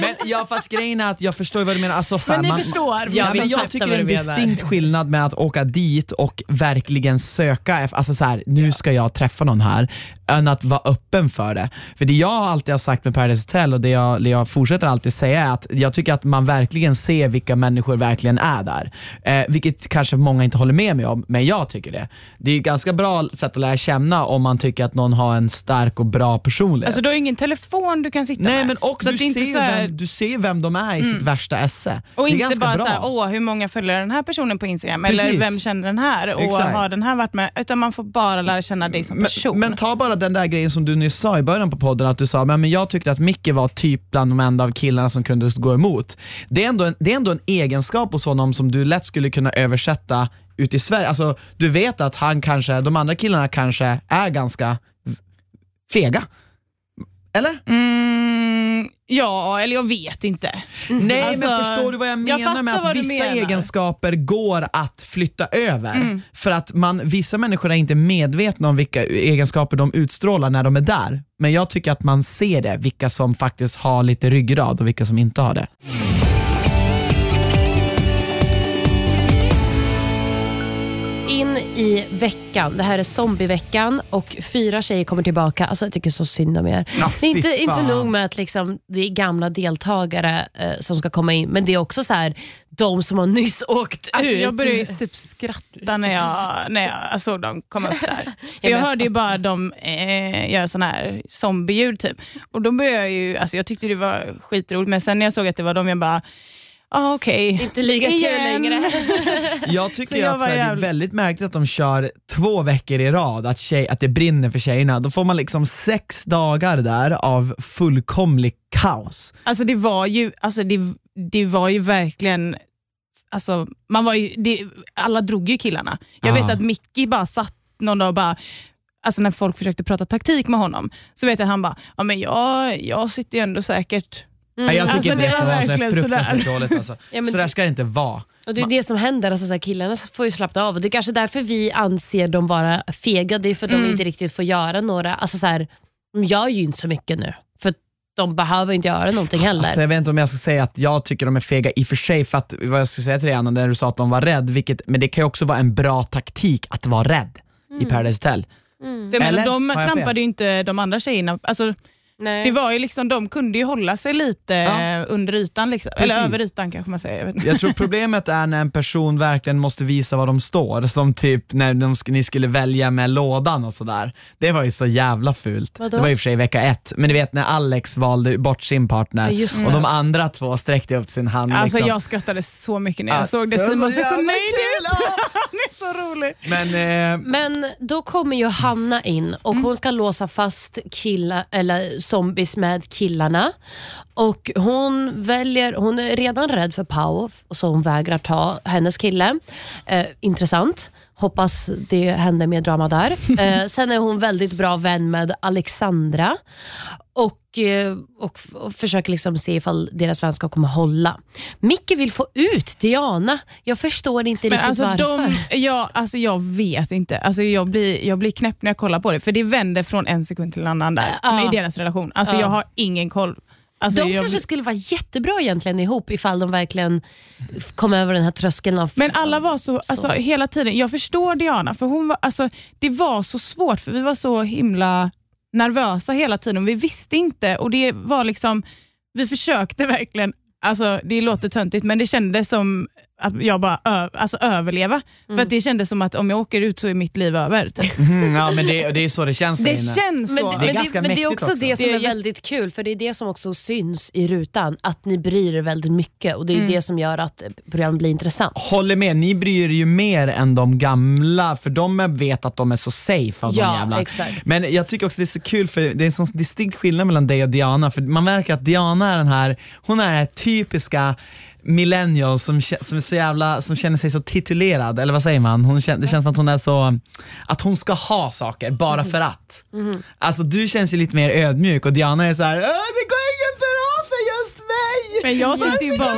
[SPEAKER 3] Men ja, fast grejen är att jag förstår vad du menar. Alltså, så här,
[SPEAKER 1] Men ni
[SPEAKER 3] man,
[SPEAKER 1] förstår.
[SPEAKER 2] Ja,
[SPEAKER 3] Ja,
[SPEAKER 2] vi
[SPEAKER 3] men jag tycker det är en distinkt skillnad med att åka dit och verkligen söka, alltså så här, nu ska jag träffa någon här, än att vara öppen för det. För det jag alltid har sagt med Paradise Hotel och det jag, det jag fortsätter alltid säga är att jag tycker att man verkligen ser vilka människor verkligen är där. Eh, vilket kanske många inte håller med mig om, men jag tycker det. Det är ett ganska bra sätt att lära känna om man tycker att någon har en stark och bra personlighet.
[SPEAKER 1] Alltså, du har ingen telefon du kan sitta
[SPEAKER 3] Nej
[SPEAKER 1] med.
[SPEAKER 3] men och du
[SPEAKER 1] inte
[SPEAKER 3] ser,
[SPEAKER 1] så här-
[SPEAKER 3] vem, du ser vem de är i sitt värsta esse.
[SPEAKER 1] Och inte bara
[SPEAKER 3] bra.
[SPEAKER 1] så här, åh hur många följer den här personen på Instagram, eller
[SPEAKER 3] Precis.
[SPEAKER 1] vem känner den här och
[SPEAKER 3] Exakt.
[SPEAKER 1] har den här varit med, utan man får bara lära känna dig som person.
[SPEAKER 3] Men, men ta bara den där grejen som du nyss sa i början på podden, att du sa men, men jag tyckte att Micke var typ bland de enda av killarna som kunde gå emot. Det är, ändå en, det är ändå en egenskap hos honom som du lätt skulle kunna översätta ut i Sverige. Alltså, du vet att han kanske, de andra killarna kanske är ganska fega. Eller?
[SPEAKER 1] Mm, ja, eller jag vet inte.
[SPEAKER 3] Nej
[SPEAKER 1] Alltså,
[SPEAKER 3] men förstår du vad jag
[SPEAKER 1] jag
[SPEAKER 3] menar
[SPEAKER 1] fattar
[SPEAKER 3] med att vissa egenskaper går att flytta över?
[SPEAKER 1] Mm.
[SPEAKER 3] För att man, vissa människor är inte medvetna om vilka egenskaper de utstrålar när de är där. Men jag tycker att man ser det, vilka som faktiskt har lite ryggrad och vilka som inte har det.
[SPEAKER 2] I veckan. Det här är zombieveckan och fyra tjejer kommer tillbaka. Alltså jag tycker så synd om er.
[SPEAKER 3] Ja,
[SPEAKER 2] det är inte, inte nog med att liksom, det är gamla deltagare eh, som ska komma in, men det är också så här, de som har nyss åkt
[SPEAKER 1] Alltså,
[SPEAKER 2] ut.
[SPEAKER 1] jag började *laughs* typ skratta när jag, när jag såg dem komma upp där. *laughs* För
[SPEAKER 2] Ja,
[SPEAKER 1] jag hörde ju bara dem eh, göra sån här zombieljud typ. Och då började jag ju, alltså jag tyckte det var skitroligt men sen när jag såg att det var dem, jag bara, ah, okej.
[SPEAKER 2] Inte lika kul längre. *laughs*
[SPEAKER 3] Jag
[SPEAKER 1] Så
[SPEAKER 3] tycker
[SPEAKER 1] jag
[SPEAKER 3] att så här, det är väldigt märkligt att de kör två veckor i rad, att, tjej, att det brinner för tjejerna. Då får man liksom sex dagar där av fullkomlig kaos.
[SPEAKER 1] Alltså det var ju, alltså det, det var ju verkligen, alltså, man var ju, det, alla drog ju killarna. Jag
[SPEAKER 3] Ja.
[SPEAKER 1] vet att Mickey bara satt någon dag och bara, alltså när folk försökte prata taktik med honom, så vet jag att han bara, ja men jag, jag sitter ju ändå säkert
[SPEAKER 3] Nej, jag tycker
[SPEAKER 1] Alltså,
[SPEAKER 3] inte
[SPEAKER 1] det
[SPEAKER 3] det ska
[SPEAKER 1] var
[SPEAKER 3] vara så här fruktansvärt
[SPEAKER 1] sådär.
[SPEAKER 3] dåligt. Alltså. *laughs*
[SPEAKER 2] Ja, men
[SPEAKER 3] så där
[SPEAKER 2] det-
[SPEAKER 3] ska det inte vara.
[SPEAKER 2] Och Det är det som händer, alltså, så här, killarna får ju slappna av och det är kanske därför vi anser dem vara fega. Det är för att de inte riktigt får göra några, alltså, så här, de gör ju inte så mycket nu. För de behöver inte göra någonting heller.
[SPEAKER 3] Alltså, jag vet inte om jag ska säga att jag tycker de är fega i och för sig, för att, vad jag skulle säga till dig Anna, när du sa att de var rädd, vilket, men det kan ju också vara en bra taktik att vara rädd i Paradise Hotel.
[SPEAKER 1] Jag
[SPEAKER 3] Eller?
[SPEAKER 1] menar, de trampade ju inte de andra tjejerna. Alltså,
[SPEAKER 2] Nej.
[SPEAKER 1] det var ju liksom, de kunde ju hålla sig lite
[SPEAKER 3] Ja.
[SPEAKER 1] under ytan, liksom. eller över ytan kanske man säger. Jag vet inte.
[SPEAKER 3] Jag tror problemet är när en person verkligen måste visa var de står, som typ när de, ni skulle välja med lådan och sådär. Det var ju så jävla fult.
[SPEAKER 2] Vadå?
[SPEAKER 3] Det var i och för sig vecka ett, men du vet när Alex valde bort sin partner
[SPEAKER 2] Ja,
[SPEAKER 3] och de andra två sträckte upp sin hand.
[SPEAKER 1] Alltså
[SPEAKER 3] liksom.
[SPEAKER 1] jag skrattade så mycket när jag
[SPEAKER 3] Ja,
[SPEAKER 1] såg det.
[SPEAKER 3] så
[SPEAKER 1] Simon ser så
[SPEAKER 3] jävla
[SPEAKER 1] nöjd ut. *laughs* Han är så rolig.
[SPEAKER 3] Men eh,
[SPEAKER 2] Men då kommer ju Hanna in och hon ska låsa fast killa, eller zombies med killarna. Och Hon väljer, hon är redan rädd för Pau, så hon vägrar ta hennes kille. Eh, intressant. Hoppas det händer mer drama där. *laughs* Eh, sen är hon väldigt bra vän med Alexandra och, eh, och, och försöker liksom se ifall deras vänskap kommer hålla. Micke vill få ut Diana. Jag förstår inte
[SPEAKER 1] Men
[SPEAKER 2] riktigt
[SPEAKER 1] alltså,
[SPEAKER 2] varför.
[SPEAKER 1] de, ja, alltså jag vet inte. Alltså jag, blir, jag blir knäpp när jag kollar på det, för det vänder från en sekund till en annan där,
[SPEAKER 2] Ja.
[SPEAKER 1] i deras relation. Alltså
[SPEAKER 2] Ja.
[SPEAKER 1] Jag har ingen koll. Alltså
[SPEAKER 2] de
[SPEAKER 1] jag
[SPEAKER 2] kanske skulle vara jättebra egentligen ihop ifall de verkligen kom över den här tröskeln av...
[SPEAKER 1] Men alla var så,
[SPEAKER 2] Så.
[SPEAKER 1] alltså, hela tiden, jag förstår Diana, för hon var, alltså, det var så svårt för vi var så himla nervösa hela tiden. Vi visste inte och det var liksom, vi försökte verkligen, alltså, det låter töntigt men det kändes som att jag bara ö, alltså, överleva. För att det kändes som att om jag åker ut så är mitt liv över. Typ. *laughs*
[SPEAKER 3] mm, ja, men det, det är så det känns
[SPEAKER 1] Det
[SPEAKER 3] inne.
[SPEAKER 1] känns
[SPEAKER 2] Men,
[SPEAKER 1] så.
[SPEAKER 2] men,
[SPEAKER 3] Det är
[SPEAKER 2] det,
[SPEAKER 3] ganska
[SPEAKER 2] men det är
[SPEAKER 3] mäktigt
[SPEAKER 2] också
[SPEAKER 3] också.
[SPEAKER 2] det som
[SPEAKER 1] Det är
[SPEAKER 2] är, väldigt kul, för det är det som också syns i rutan, att ni bryr er väldigt mycket och det är
[SPEAKER 1] Mm.
[SPEAKER 2] det som gör att programmet blir intressant.
[SPEAKER 3] Håller med, ni bryr er ju mer än de gamla, för de är- vet att de är så safe av de
[SPEAKER 2] Ja,
[SPEAKER 3] jävla.
[SPEAKER 2] exakt.
[SPEAKER 3] Men jag tycker också det är så kul för det är en sån distinkt skillnad mellan dig och Diana, för man märker att Diana är den här, hon är den här typiska millennial som, som, är så jävla, som känner sig så titulerad, eller vad säger man? Hon känner, det känns som att hon är så, att hon ska ha saker bara för att. Alltså du känns ju lite mer ödmjuk och Diana är så här, "Åh, det går inget bra för just mig.
[SPEAKER 1] Men jag sitter ju bara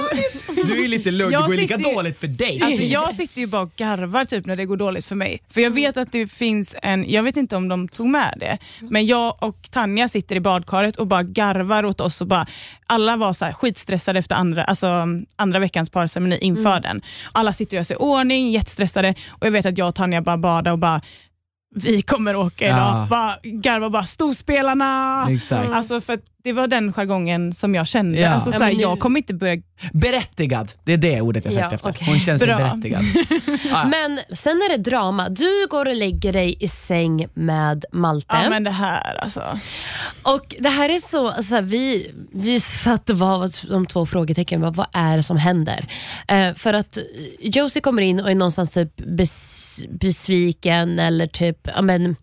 [SPEAKER 3] Du är lite lugn, det går lika
[SPEAKER 1] ju-
[SPEAKER 3] dåligt för dig.
[SPEAKER 1] Alltså jag sitter ju bara och garvar typ när det går dåligt för mig. För jag vet att det finns en, jag vet inte om de tog med det, men jag och Tanja sitter i badkaret och bara garvar åt oss och bara, alla var så här skitstressade efter andra, alltså, andra veckans parceremoni inför den. Alla sitter och gör sig i ordning, jättestressade och jag vet att jag och Tanja bara badar och bara vi kommer åka idag.
[SPEAKER 3] Ja.
[SPEAKER 1] Bara garva bara storspelarna.
[SPEAKER 3] Exakt.
[SPEAKER 1] Alltså för det var den jargongen som jag kände.
[SPEAKER 3] Ja.
[SPEAKER 1] Alltså,
[SPEAKER 2] Ja,
[SPEAKER 1] så här,
[SPEAKER 2] men nu-
[SPEAKER 1] jag kommer inte börja
[SPEAKER 3] Berättigad, det är det ordet jag sökte
[SPEAKER 2] Ja,
[SPEAKER 3] efter.
[SPEAKER 2] okej.
[SPEAKER 3] Hon känns
[SPEAKER 1] Bra.
[SPEAKER 3] berättigad. *laughs* Ja.
[SPEAKER 2] Men sen är det drama. Du går och lägger dig i säng med Malte.
[SPEAKER 1] Ja men det här alltså.
[SPEAKER 2] Och Det här är så, alltså, vi, vi satt och var de två frågetecken, vad, vad är det som händer? Eh, för att Josie kommer in och är någonstans typ bes, besviken eller typ, ja, men,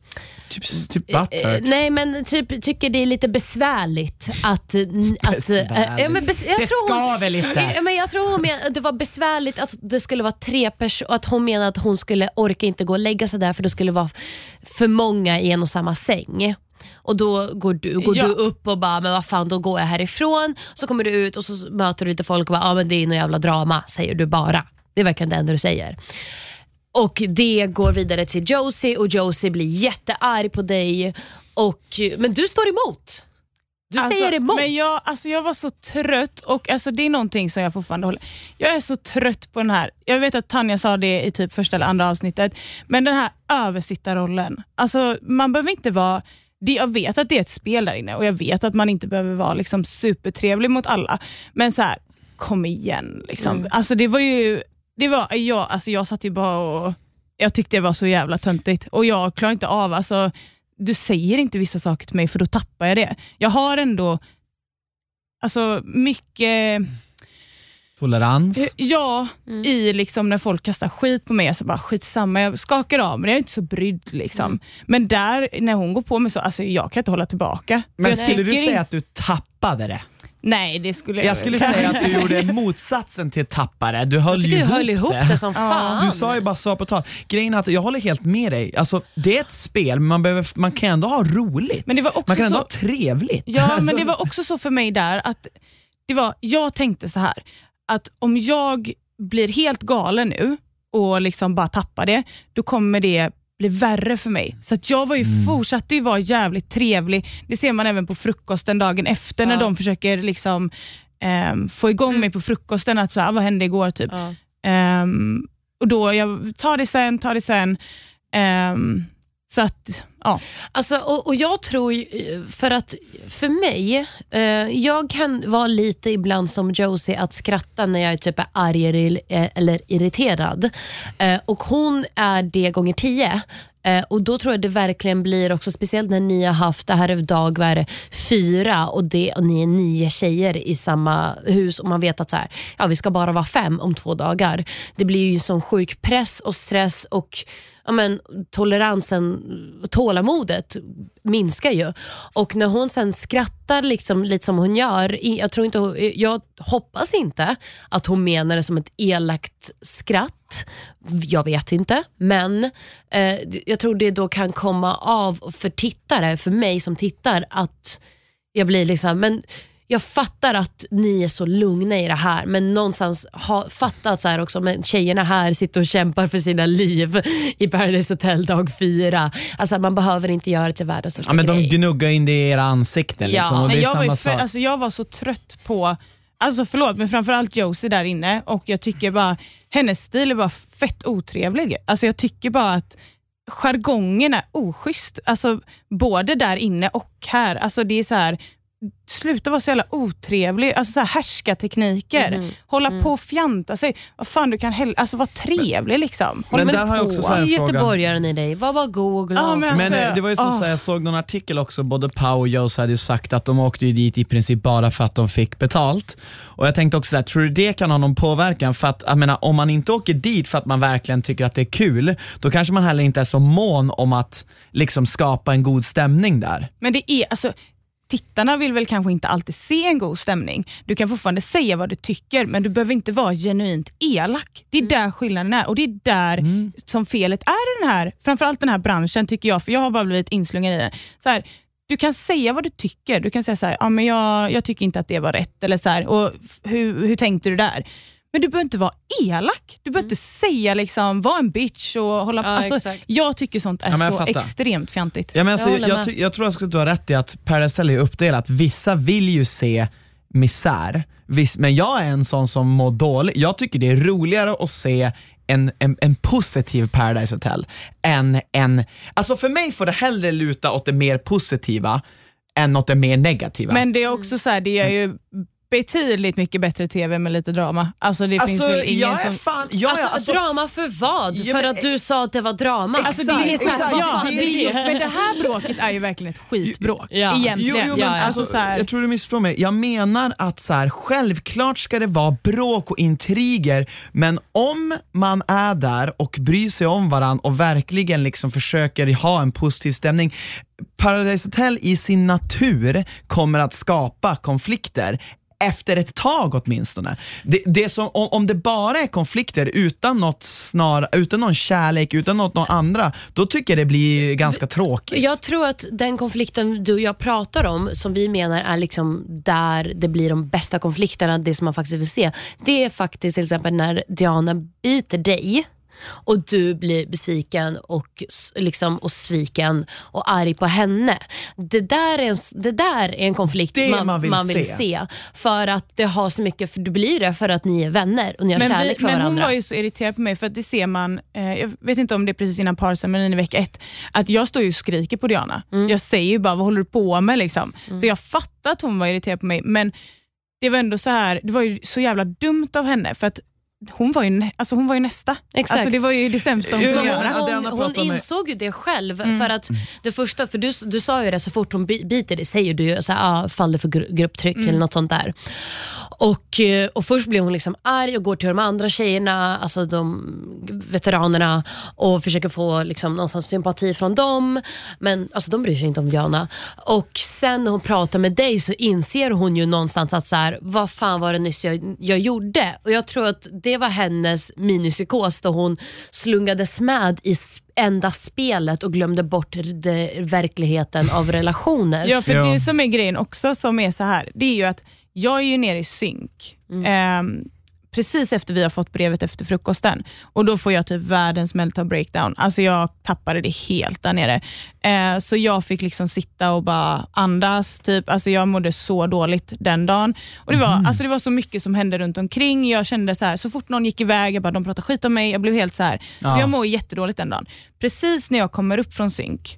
[SPEAKER 3] Typ, typ
[SPEAKER 2] eh,
[SPEAKER 3] butthurt.
[SPEAKER 2] nej men typ tycker det är lite besvärligt att... att eh, ja, men bes, jag
[SPEAKER 3] det
[SPEAKER 2] tror hon,
[SPEAKER 3] skaver lite.
[SPEAKER 2] Ja, men jag tror hon men, det var besvärligt att det skulle vara tre personer, att hon menade att hon skulle orka inte gå och lägga sig där för det skulle vara för många i en och samma säng. Och då går du, går
[SPEAKER 1] Ja.
[SPEAKER 2] du upp och bara, men vad fan då går jag härifrån. Så kommer du ut och så möter du lite folk och bara, ja men det är något jävla drama, säger du bara. Det är verkligen det enda du säger. Och det går vidare till Josie och Josie blir jättearg på dig. Och, men du står emot. Du
[SPEAKER 1] Alltså,
[SPEAKER 2] säger emot.
[SPEAKER 1] Men jag, alltså jag var så trött och alltså det är någonting som jag fortfarande håller. Jag är så trött på den här, jag vet att Tanja sa det i typ första eller andra avsnittet, men den här översittarrollen. Alltså man behöver inte vara, det, jag vet att det är ett spel där inne och jag vet att man inte behöver vara liksom supertrevlig mot alla, men så här, kom igen. Liksom. Alltså det var ju, det var, jag, alltså jag satt ju bara och jag tyckte det var så jävla töntigt och jag klarar inte av, alltså du säger inte vissa saker till mig för då tappar jag det. Jag har ändå alltså mycket,
[SPEAKER 3] Tolerans.
[SPEAKER 1] eh, ja, i liksom när folk kastar skit på mig, så bara skitsamma, jag skakar av men jag är inte så brydd. Liksom. Men där, när hon går på mig så, alltså jag kan inte hålla tillbaka.
[SPEAKER 3] Men skulle du säga att du tappade det?
[SPEAKER 1] Nej, det skulle jag
[SPEAKER 3] Jag skulle säga att du gjorde *laughs* motsatsen till tappare. Du höll ju
[SPEAKER 2] du höll ihop det, som fan.
[SPEAKER 3] Du sa ju bara så på tal. Grejen är att jag håller helt med dig. Alltså, det är ett spel, men man, behöver, man kan ändå ha roligt.
[SPEAKER 1] Men det var också
[SPEAKER 3] man kan ändå
[SPEAKER 1] så-
[SPEAKER 3] ha trevligt.
[SPEAKER 1] Ja,
[SPEAKER 3] Alltså,
[SPEAKER 1] men det var också så för mig där att det var, jag tänkte så här att om jag blir helt galen nu och liksom bara tappar det, då kommer det bli värre för mig. Så att jag var ju, fortsatte ju vara jävligt trevlig. Det ser man även på frukosten dagen efter när
[SPEAKER 2] Ja.
[SPEAKER 1] de försöker liksom, ehm, få igång mig på frukosten. Att så här, "Ah, vad hände igår? Typ.
[SPEAKER 2] Ja.
[SPEAKER 1] Ehm, och då, jag tar det sen, tar det sen. Ehm, så att, ja.
[SPEAKER 2] Alltså, och, och jag tror, för att för mig, eh, jag kan vara lite ibland som Josie att skratta när jag är typ arg eller, eh, eller irriterad. Eh, och hon är det gånger tio. Eh, och Då tror jag det verkligen blir också, speciellt när ni har haft, det här är dag vad är det, fyra och, det, och ni är nio tjejer i samma hus och man vet att så här, ja, vi ska bara vara fem om två dagar. Det blir ju sån sjuk press och stress och ja, men, toleransen, tålamodet minskar ju. Och när hon sen skrattar liksom, lite som hon gör, jag, tror inte, jag hoppas inte att hon menar det som ett elakt skratt. Jag vet inte, men eh, jag tror det då kan komma av för tittare, för mig som tittar, att jag blir liksom, men jag fattar att ni är så lugna i det här, men någonstans ha, fattat så här också, men tjejerna här sitter och kämpar för sina liv i Paradise Hotel dag fyra. Alltså man behöver inte göra det till världens största
[SPEAKER 3] Ja, men de
[SPEAKER 2] grej.
[SPEAKER 3] gnuggar in det i era ansikten.
[SPEAKER 2] Ja.
[SPEAKER 3] Liksom,
[SPEAKER 1] Men jag, var för, alltså jag var så trött på, alltså förlåt men framförallt Josie där inne och jag tycker bara, hennes stil är bara fett otrevlig. Alltså jag tycker bara att jargongen är oschysst. Alltså både där inne och här. Alltså det är så här sluta vara så jävla otrevlig. Alltså så här härskartekniker.
[SPEAKER 2] Mhm.
[SPEAKER 1] Hålla på och fjanta sig. Vad fan du kan hell- alltså vara trevlig liksom. Håll
[SPEAKER 3] Men där har jag
[SPEAKER 1] på.
[SPEAKER 3] också så här en fråga.
[SPEAKER 2] Göteborgaren i dig, var bara god och glad.
[SPEAKER 1] Ja, men-
[SPEAKER 3] Men
[SPEAKER 1] Alltså,
[SPEAKER 3] eh, det var ju som
[SPEAKER 1] ah.
[SPEAKER 3] så här, jag såg någon artikel också, både Pau och Joe hade ju sagt att de åkte ju dit i princip bara för att de fick betalt. Och jag tänkte också så här, tror du det kan ha någon påverkan? För att jag menar, om man inte åker dit för att man verkligen tycker att det är kul, då kanske man heller inte är så mån om att liksom skapa en god stämning där.
[SPEAKER 1] Men det är, alltså, tittarna vill väl kanske inte alltid se en god stämning. Du kan fortfarande säga vad du tycker, men du behöver inte vara genuint elak. Det är där skillnaden är och det är där som felet är i den här, framförallt den här branschen tycker jag, för jag har bara blivit inslungen i den. Så här, du kan säga vad du tycker. Du kan säga så här, ah, men jag, jag tycker inte att det var rätt, eller så här, och hur, hur tänkte du där? Men du behöver inte vara elak. Du behöver inte säga liksom, var en bitch och hålla på.
[SPEAKER 2] Ja,
[SPEAKER 1] Alltså,
[SPEAKER 2] exakt.
[SPEAKER 1] jag tycker sånt är
[SPEAKER 3] Ja,
[SPEAKER 1] så
[SPEAKER 3] fattar.
[SPEAKER 1] extremt fjantigt.
[SPEAKER 3] Ja, men alltså,
[SPEAKER 2] Jag
[SPEAKER 3] jag, jag, jag tror att du har rätt i att Paradise Hotel är uppdelat. Vissa vill ju se misär, Viss, men jag är en sån som mår dåligt. Jag tycker det är roligare att se en, en, en positiv Paradise Hotel än en... Alltså för mig får det hellre luta åt det mer positiva än åt det mer negativa.
[SPEAKER 1] Men det är också så här, det är ju betydligt mycket bättre TV med lite drama. Alltså det finns
[SPEAKER 3] alltså,
[SPEAKER 1] väl ingen
[SPEAKER 3] jag är
[SPEAKER 1] som...
[SPEAKER 3] fan... Jag
[SPEAKER 2] Alltså,
[SPEAKER 3] är, alltså,
[SPEAKER 2] drama för vad?
[SPEAKER 3] Ja,
[SPEAKER 2] för
[SPEAKER 3] men-
[SPEAKER 2] att du sa att det var drama?
[SPEAKER 1] Alltså det,
[SPEAKER 3] Exakt,
[SPEAKER 1] är så här,
[SPEAKER 3] exakt.
[SPEAKER 1] ja, det är
[SPEAKER 2] det?
[SPEAKER 1] men det här bråket är ju verkligen ett skitbråk.
[SPEAKER 2] Ja.
[SPEAKER 1] Egentligen.
[SPEAKER 3] Jo, jo, men
[SPEAKER 2] Ja, ja.
[SPEAKER 3] alltså,
[SPEAKER 1] Alltså, så här,
[SPEAKER 3] jag tror du missförstår mig. Jag menar att så här, självklart ska det vara bråk och intriger, men om man är där och bryr sig om varandra och verkligen liksom försöker ha en positiv stämning. Paradise Hotel i sin natur kommer att skapa konflikter efter ett tag åtminstone. Det, det som, om, om det bara är konflikter utan, något snar, utan någon kärlek, utan något, något andra, då tycker jag det blir ganska tråkigt.
[SPEAKER 2] Jag tror att den konflikten du och jag pratar om, som vi menar är liksom där det blir de bästa konflikterna, det som man faktiskt vill se, det är faktiskt till exempel när Diana biter dig och du blir besviken och, liksom, och sviken och arg på henne. Det där är en, det där är en konflikt
[SPEAKER 3] Det
[SPEAKER 2] man,
[SPEAKER 3] man vill
[SPEAKER 2] se.
[SPEAKER 3] se.
[SPEAKER 2] För att det har så mycket, för du blir det för att ni är vänner och ni har
[SPEAKER 1] Men, vi,
[SPEAKER 2] kärlek för
[SPEAKER 1] men hon
[SPEAKER 2] varandra.
[SPEAKER 1] var ju så irriterad på mig, för att det ser man, eh, jag vet inte om det är precis innan parceremonin i vecka ett, att jag står ju och skriker på Diana.
[SPEAKER 2] Mm.
[SPEAKER 1] Jag säger ju bara, vad håller du på med? Liksom. Så jag fattar att hon var irriterad på mig, men det var ändå så här, det var ju så jävla dumt av henne, för att hon var ju, alltså hon var ju nästa.
[SPEAKER 2] Exakt.
[SPEAKER 1] Alltså det var ju det sämsta hon kunde göra.
[SPEAKER 2] hon, hon, insåg ju det själv.
[SPEAKER 1] Mm.
[SPEAKER 2] För att det första, för du, du sa ju det så fort hon bi- biter dig, säger du ju så här, ah, faller för gru- grupptryck
[SPEAKER 1] Mm.
[SPEAKER 2] eller något sånt där. Och, eh, och Först blir hon liksom arg och går till de andra tjejerna, alltså de veteranerna och försöker få liksom någonstans sympati från dem. Men alltså, de bryr sig inte om Diana. Och Sen när hon pratar med dig så inser hon ju någonstans att så här, vad fan var det nyss jag, jag gjorde? Och Jag tror att det var hennes minipsykos då hon slungades med i enda spelet och glömde bort det, verkligheten av relationer.
[SPEAKER 1] Ja, för
[SPEAKER 3] Ja.
[SPEAKER 1] det som är grejen också, som är så här, det är ju att jag är ju nere i synk. Ehm, precis efter vi har fått brevet efter frukosten och då får jag typ världens mental breakdown. Alltså jag tappade det helt där nere. Eh, så jag fick liksom sitta och bara andas. Typ. Alltså jag mådde så dåligt den dagen. Och det, var, alltså det var så mycket som hände runt omkring. Jag kände så här, så fort någon gick iväg, jag bara, de pratade skit om mig. Jag blev helt så här. Så
[SPEAKER 3] Ja.
[SPEAKER 1] jag mår jättedåligt den dagen. Precis när jag kommer upp från synk,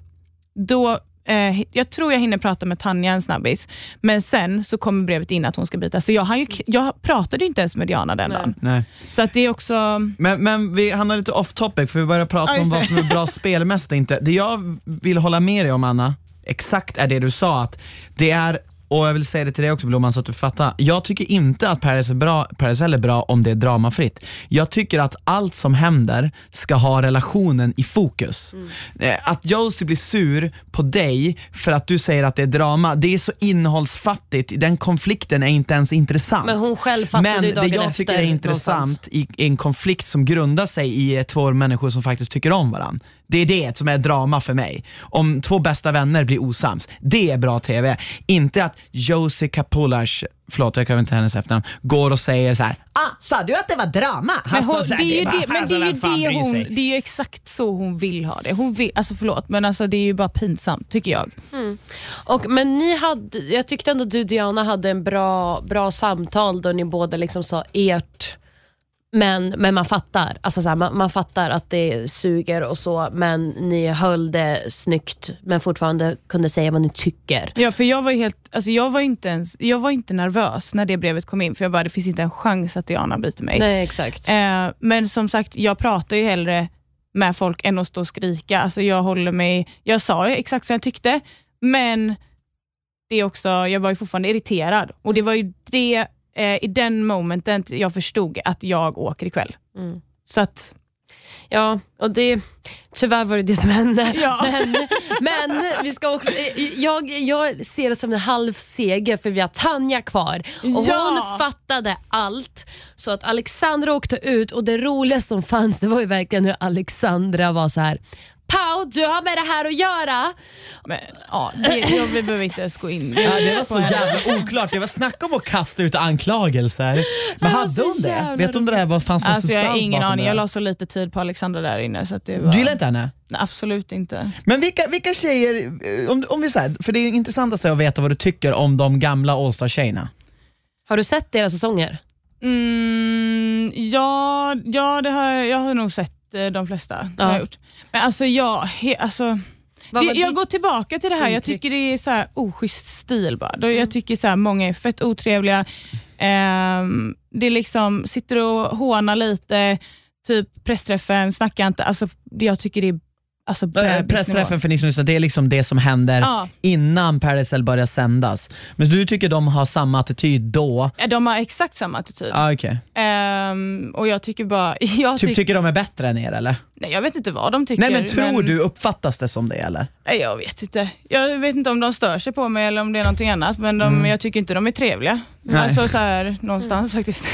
[SPEAKER 1] då, eh, jag tror jag hinner prata med Tanja en snabbis, men sen så kommer brevet in att hon ska byta. Så jag, hann ju, jag pratade inte ens med Diana den
[SPEAKER 2] Nej.
[SPEAKER 1] dagen.
[SPEAKER 3] Nej.
[SPEAKER 1] Så att det är också...
[SPEAKER 3] Men, men vi hamnar lite off topic för vi börjar prata
[SPEAKER 1] Ja,
[SPEAKER 3] om
[SPEAKER 1] just
[SPEAKER 3] vad
[SPEAKER 1] det.
[SPEAKER 3] som är bra *laughs* spelmässigt och inte. Det jag vill hålla med dig om Anna, exakt är det du sa att det är och jag vill säga det till dig också Blomman så att du fattar. Jag tycker inte att Paris är bra, Paris är bra om det är dramafritt. Jag tycker att allt som händer ska ha relationen i fokus. Eh, Att Josie blir sur på dig för att du säger att det är drama, det är så innehållsfattigt. Den konflikten är inte ens intressant.
[SPEAKER 2] Men hon själv fattade
[SPEAKER 3] Men
[SPEAKER 2] ju
[SPEAKER 3] det
[SPEAKER 2] dagen
[SPEAKER 3] jag
[SPEAKER 2] efter.
[SPEAKER 3] tycker är intressant
[SPEAKER 2] någonstans.
[SPEAKER 3] i, en konflikt som grundar sig i två människor som faktiskt tycker om varandra. Det är det som är drama för mig. Om två bästa vänner blir osams, det är bra TV. Inte att Josie Kapulash, förlåt jag kan inte hennes efternamn, går och säger så här. ah, sa du att det var drama?
[SPEAKER 1] Men,
[SPEAKER 3] Alltså,
[SPEAKER 1] hon,
[SPEAKER 3] så här,
[SPEAKER 1] det är ju det, men det
[SPEAKER 3] alltså,
[SPEAKER 1] är ju
[SPEAKER 3] fan
[SPEAKER 1] det hon, det är ju exakt så hon vill ha det. Hon vill, alltså förlåt, men alltså det är ju bara pinsamt tycker jag.
[SPEAKER 2] Och, men ni hade, jag tyckte ändå du Diana hade en bra, bra samtal då ni båda liksom sa ert, men, men man fattar. Alltså så här, man, man fattar att det suger och så, men ni höll det snyggt men fortfarande kunde säga vad ni tycker.
[SPEAKER 1] Ja, för jag var helt, alltså jag var inte ens, jag var inte nervös när det brevet kom in, för jag bara, det finns inte en chans att Diana byter mig.
[SPEAKER 2] Nej, exakt.
[SPEAKER 1] Eh, men som sagt, jag pratar ju hellre med folk än att stå och skrika. Alltså jag håller mig, jag sa exakt som jag tyckte, men det är också, jag var ju fortfarande irriterad och det var ju det, eh, i den momenten jag förstod att jag åker ikväll.
[SPEAKER 2] Mm.
[SPEAKER 1] Så att,
[SPEAKER 2] Ja, och det, tyvärr var det det som hände. *laughs*
[SPEAKER 1] Ja.
[SPEAKER 2] Men, men vi ska också, jag, jag ser det som en halv seger för vi har Tanja kvar. Och
[SPEAKER 1] Ja.
[SPEAKER 2] Hon fattade allt. Så att Alexandra åkte ut och det roliga som fanns det var ju verkligen hur Alexandra var så här. Pau, du har med det här att göra.
[SPEAKER 1] men, ja, det, jag, vi behöver inte ens gå in
[SPEAKER 3] Ja, det var så jävla oklart, det var snack om att kasta ut anklagelser. Men
[SPEAKER 2] Det
[SPEAKER 3] hade
[SPEAKER 2] så
[SPEAKER 3] hon det? Vet du om det där vad fanns för
[SPEAKER 1] Alltså jag har
[SPEAKER 3] substans
[SPEAKER 1] ingen aning,
[SPEAKER 3] det
[SPEAKER 1] jag la så lite tid på Alexandra där inne. Så att det var,
[SPEAKER 3] Du gillar inte henne?
[SPEAKER 1] Nej, Absolut inte.
[SPEAKER 3] Men vilka, vilka tjejer, eh, om, om vi säger, för det är intressant att veta vad du tycker om de gamla Allstar-tjejerna.
[SPEAKER 2] Har du sett deras säsonger?
[SPEAKER 1] Mm, ja, ja det har, jag jag har nog sett de flesta.
[SPEAKER 2] Ja.
[SPEAKER 1] har jag gjort. Men alltså, jag, he, alltså det, jag
[SPEAKER 2] ditt
[SPEAKER 1] går tillbaka till det här, jag tycker det är så här oschysst stil bara. Då Jag tycker så här, många är fett otrevliga. Ehm, det är liksom, sitter och hånar lite, typ pressträffen, snackar inte. Alltså, jag tycker det är alltså, bebisnivå.
[SPEAKER 3] Pressträffen för ni som lyssnar, det är liksom det som händer
[SPEAKER 1] Ja.
[SPEAKER 3] innan Paradise Hotel börjar sändas. Men du tycker de har samma attityd då?
[SPEAKER 1] Ja, De har exakt samma attityd.
[SPEAKER 3] Ah, okay.
[SPEAKER 1] Ehm, och jag tycker bara... *laughs* Jag,
[SPEAKER 3] Typ
[SPEAKER 1] tyck,
[SPEAKER 3] tycker de är bättre än er eller?
[SPEAKER 1] nej, jag vet inte vad de tycker.
[SPEAKER 3] Nej men tror du, uppfattas det som det eller?
[SPEAKER 1] Nej, jag vet inte. Jag vet inte om de stör sig på mig eller om det är någonting annat, men de, jag tycker inte de är trevliga.
[SPEAKER 3] Mm. Nej.
[SPEAKER 1] Alltså så här, någonstans *laughs* faktiskt.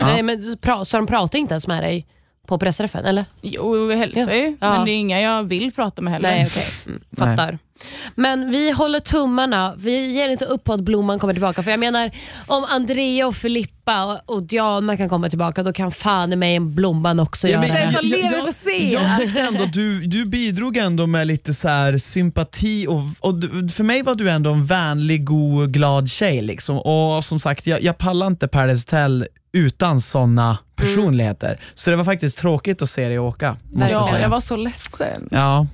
[SPEAKER 2] Nej, men pra- så de pratar inte ens med dig på pressträffen, eller?
[SPEAKER 1] Jo, vi hälsar ju,
[SPEAKER 2] Ja.
[SPEAKER 1] men det är inga jag vill prata med heller.
[SPEAKER 2] Nej, okej. Mm, fattar. Men vi håller tummarna. Vi ger inte upp på att Blomman kommer tillbaka. För jag menar, om Andrea och Filippa och, Diana kan komma tillbaka, då kan fan i mig en Blomman också göra
[SPEAKER 3] men-
[SPEAKER 2] det.
[SPEAKER 1] Den som
[SPEAKER 3] Jag-
[SPEAKER 1] lever
[SPEAKER 3] jag-
[SPEAKER 1] får se.
[SPEAKER 3] Jag tyckte ändå du, du bidrog ändå med lite så här sympati och, och du- för mig var du ändå en vänlig, god, glad tjej. Liksom. Och som sagt, jag, jag pallar inte Paradise Hotel utan såna personligheter. Så det var faktiskt tråkigt att se dig åka. Måste jag
[SPEAKER 1] Ja,
[SPEAKER 3] säga.
[SPEAKER 1] jag var så ledsen.
[SPEAKER 3] Ja,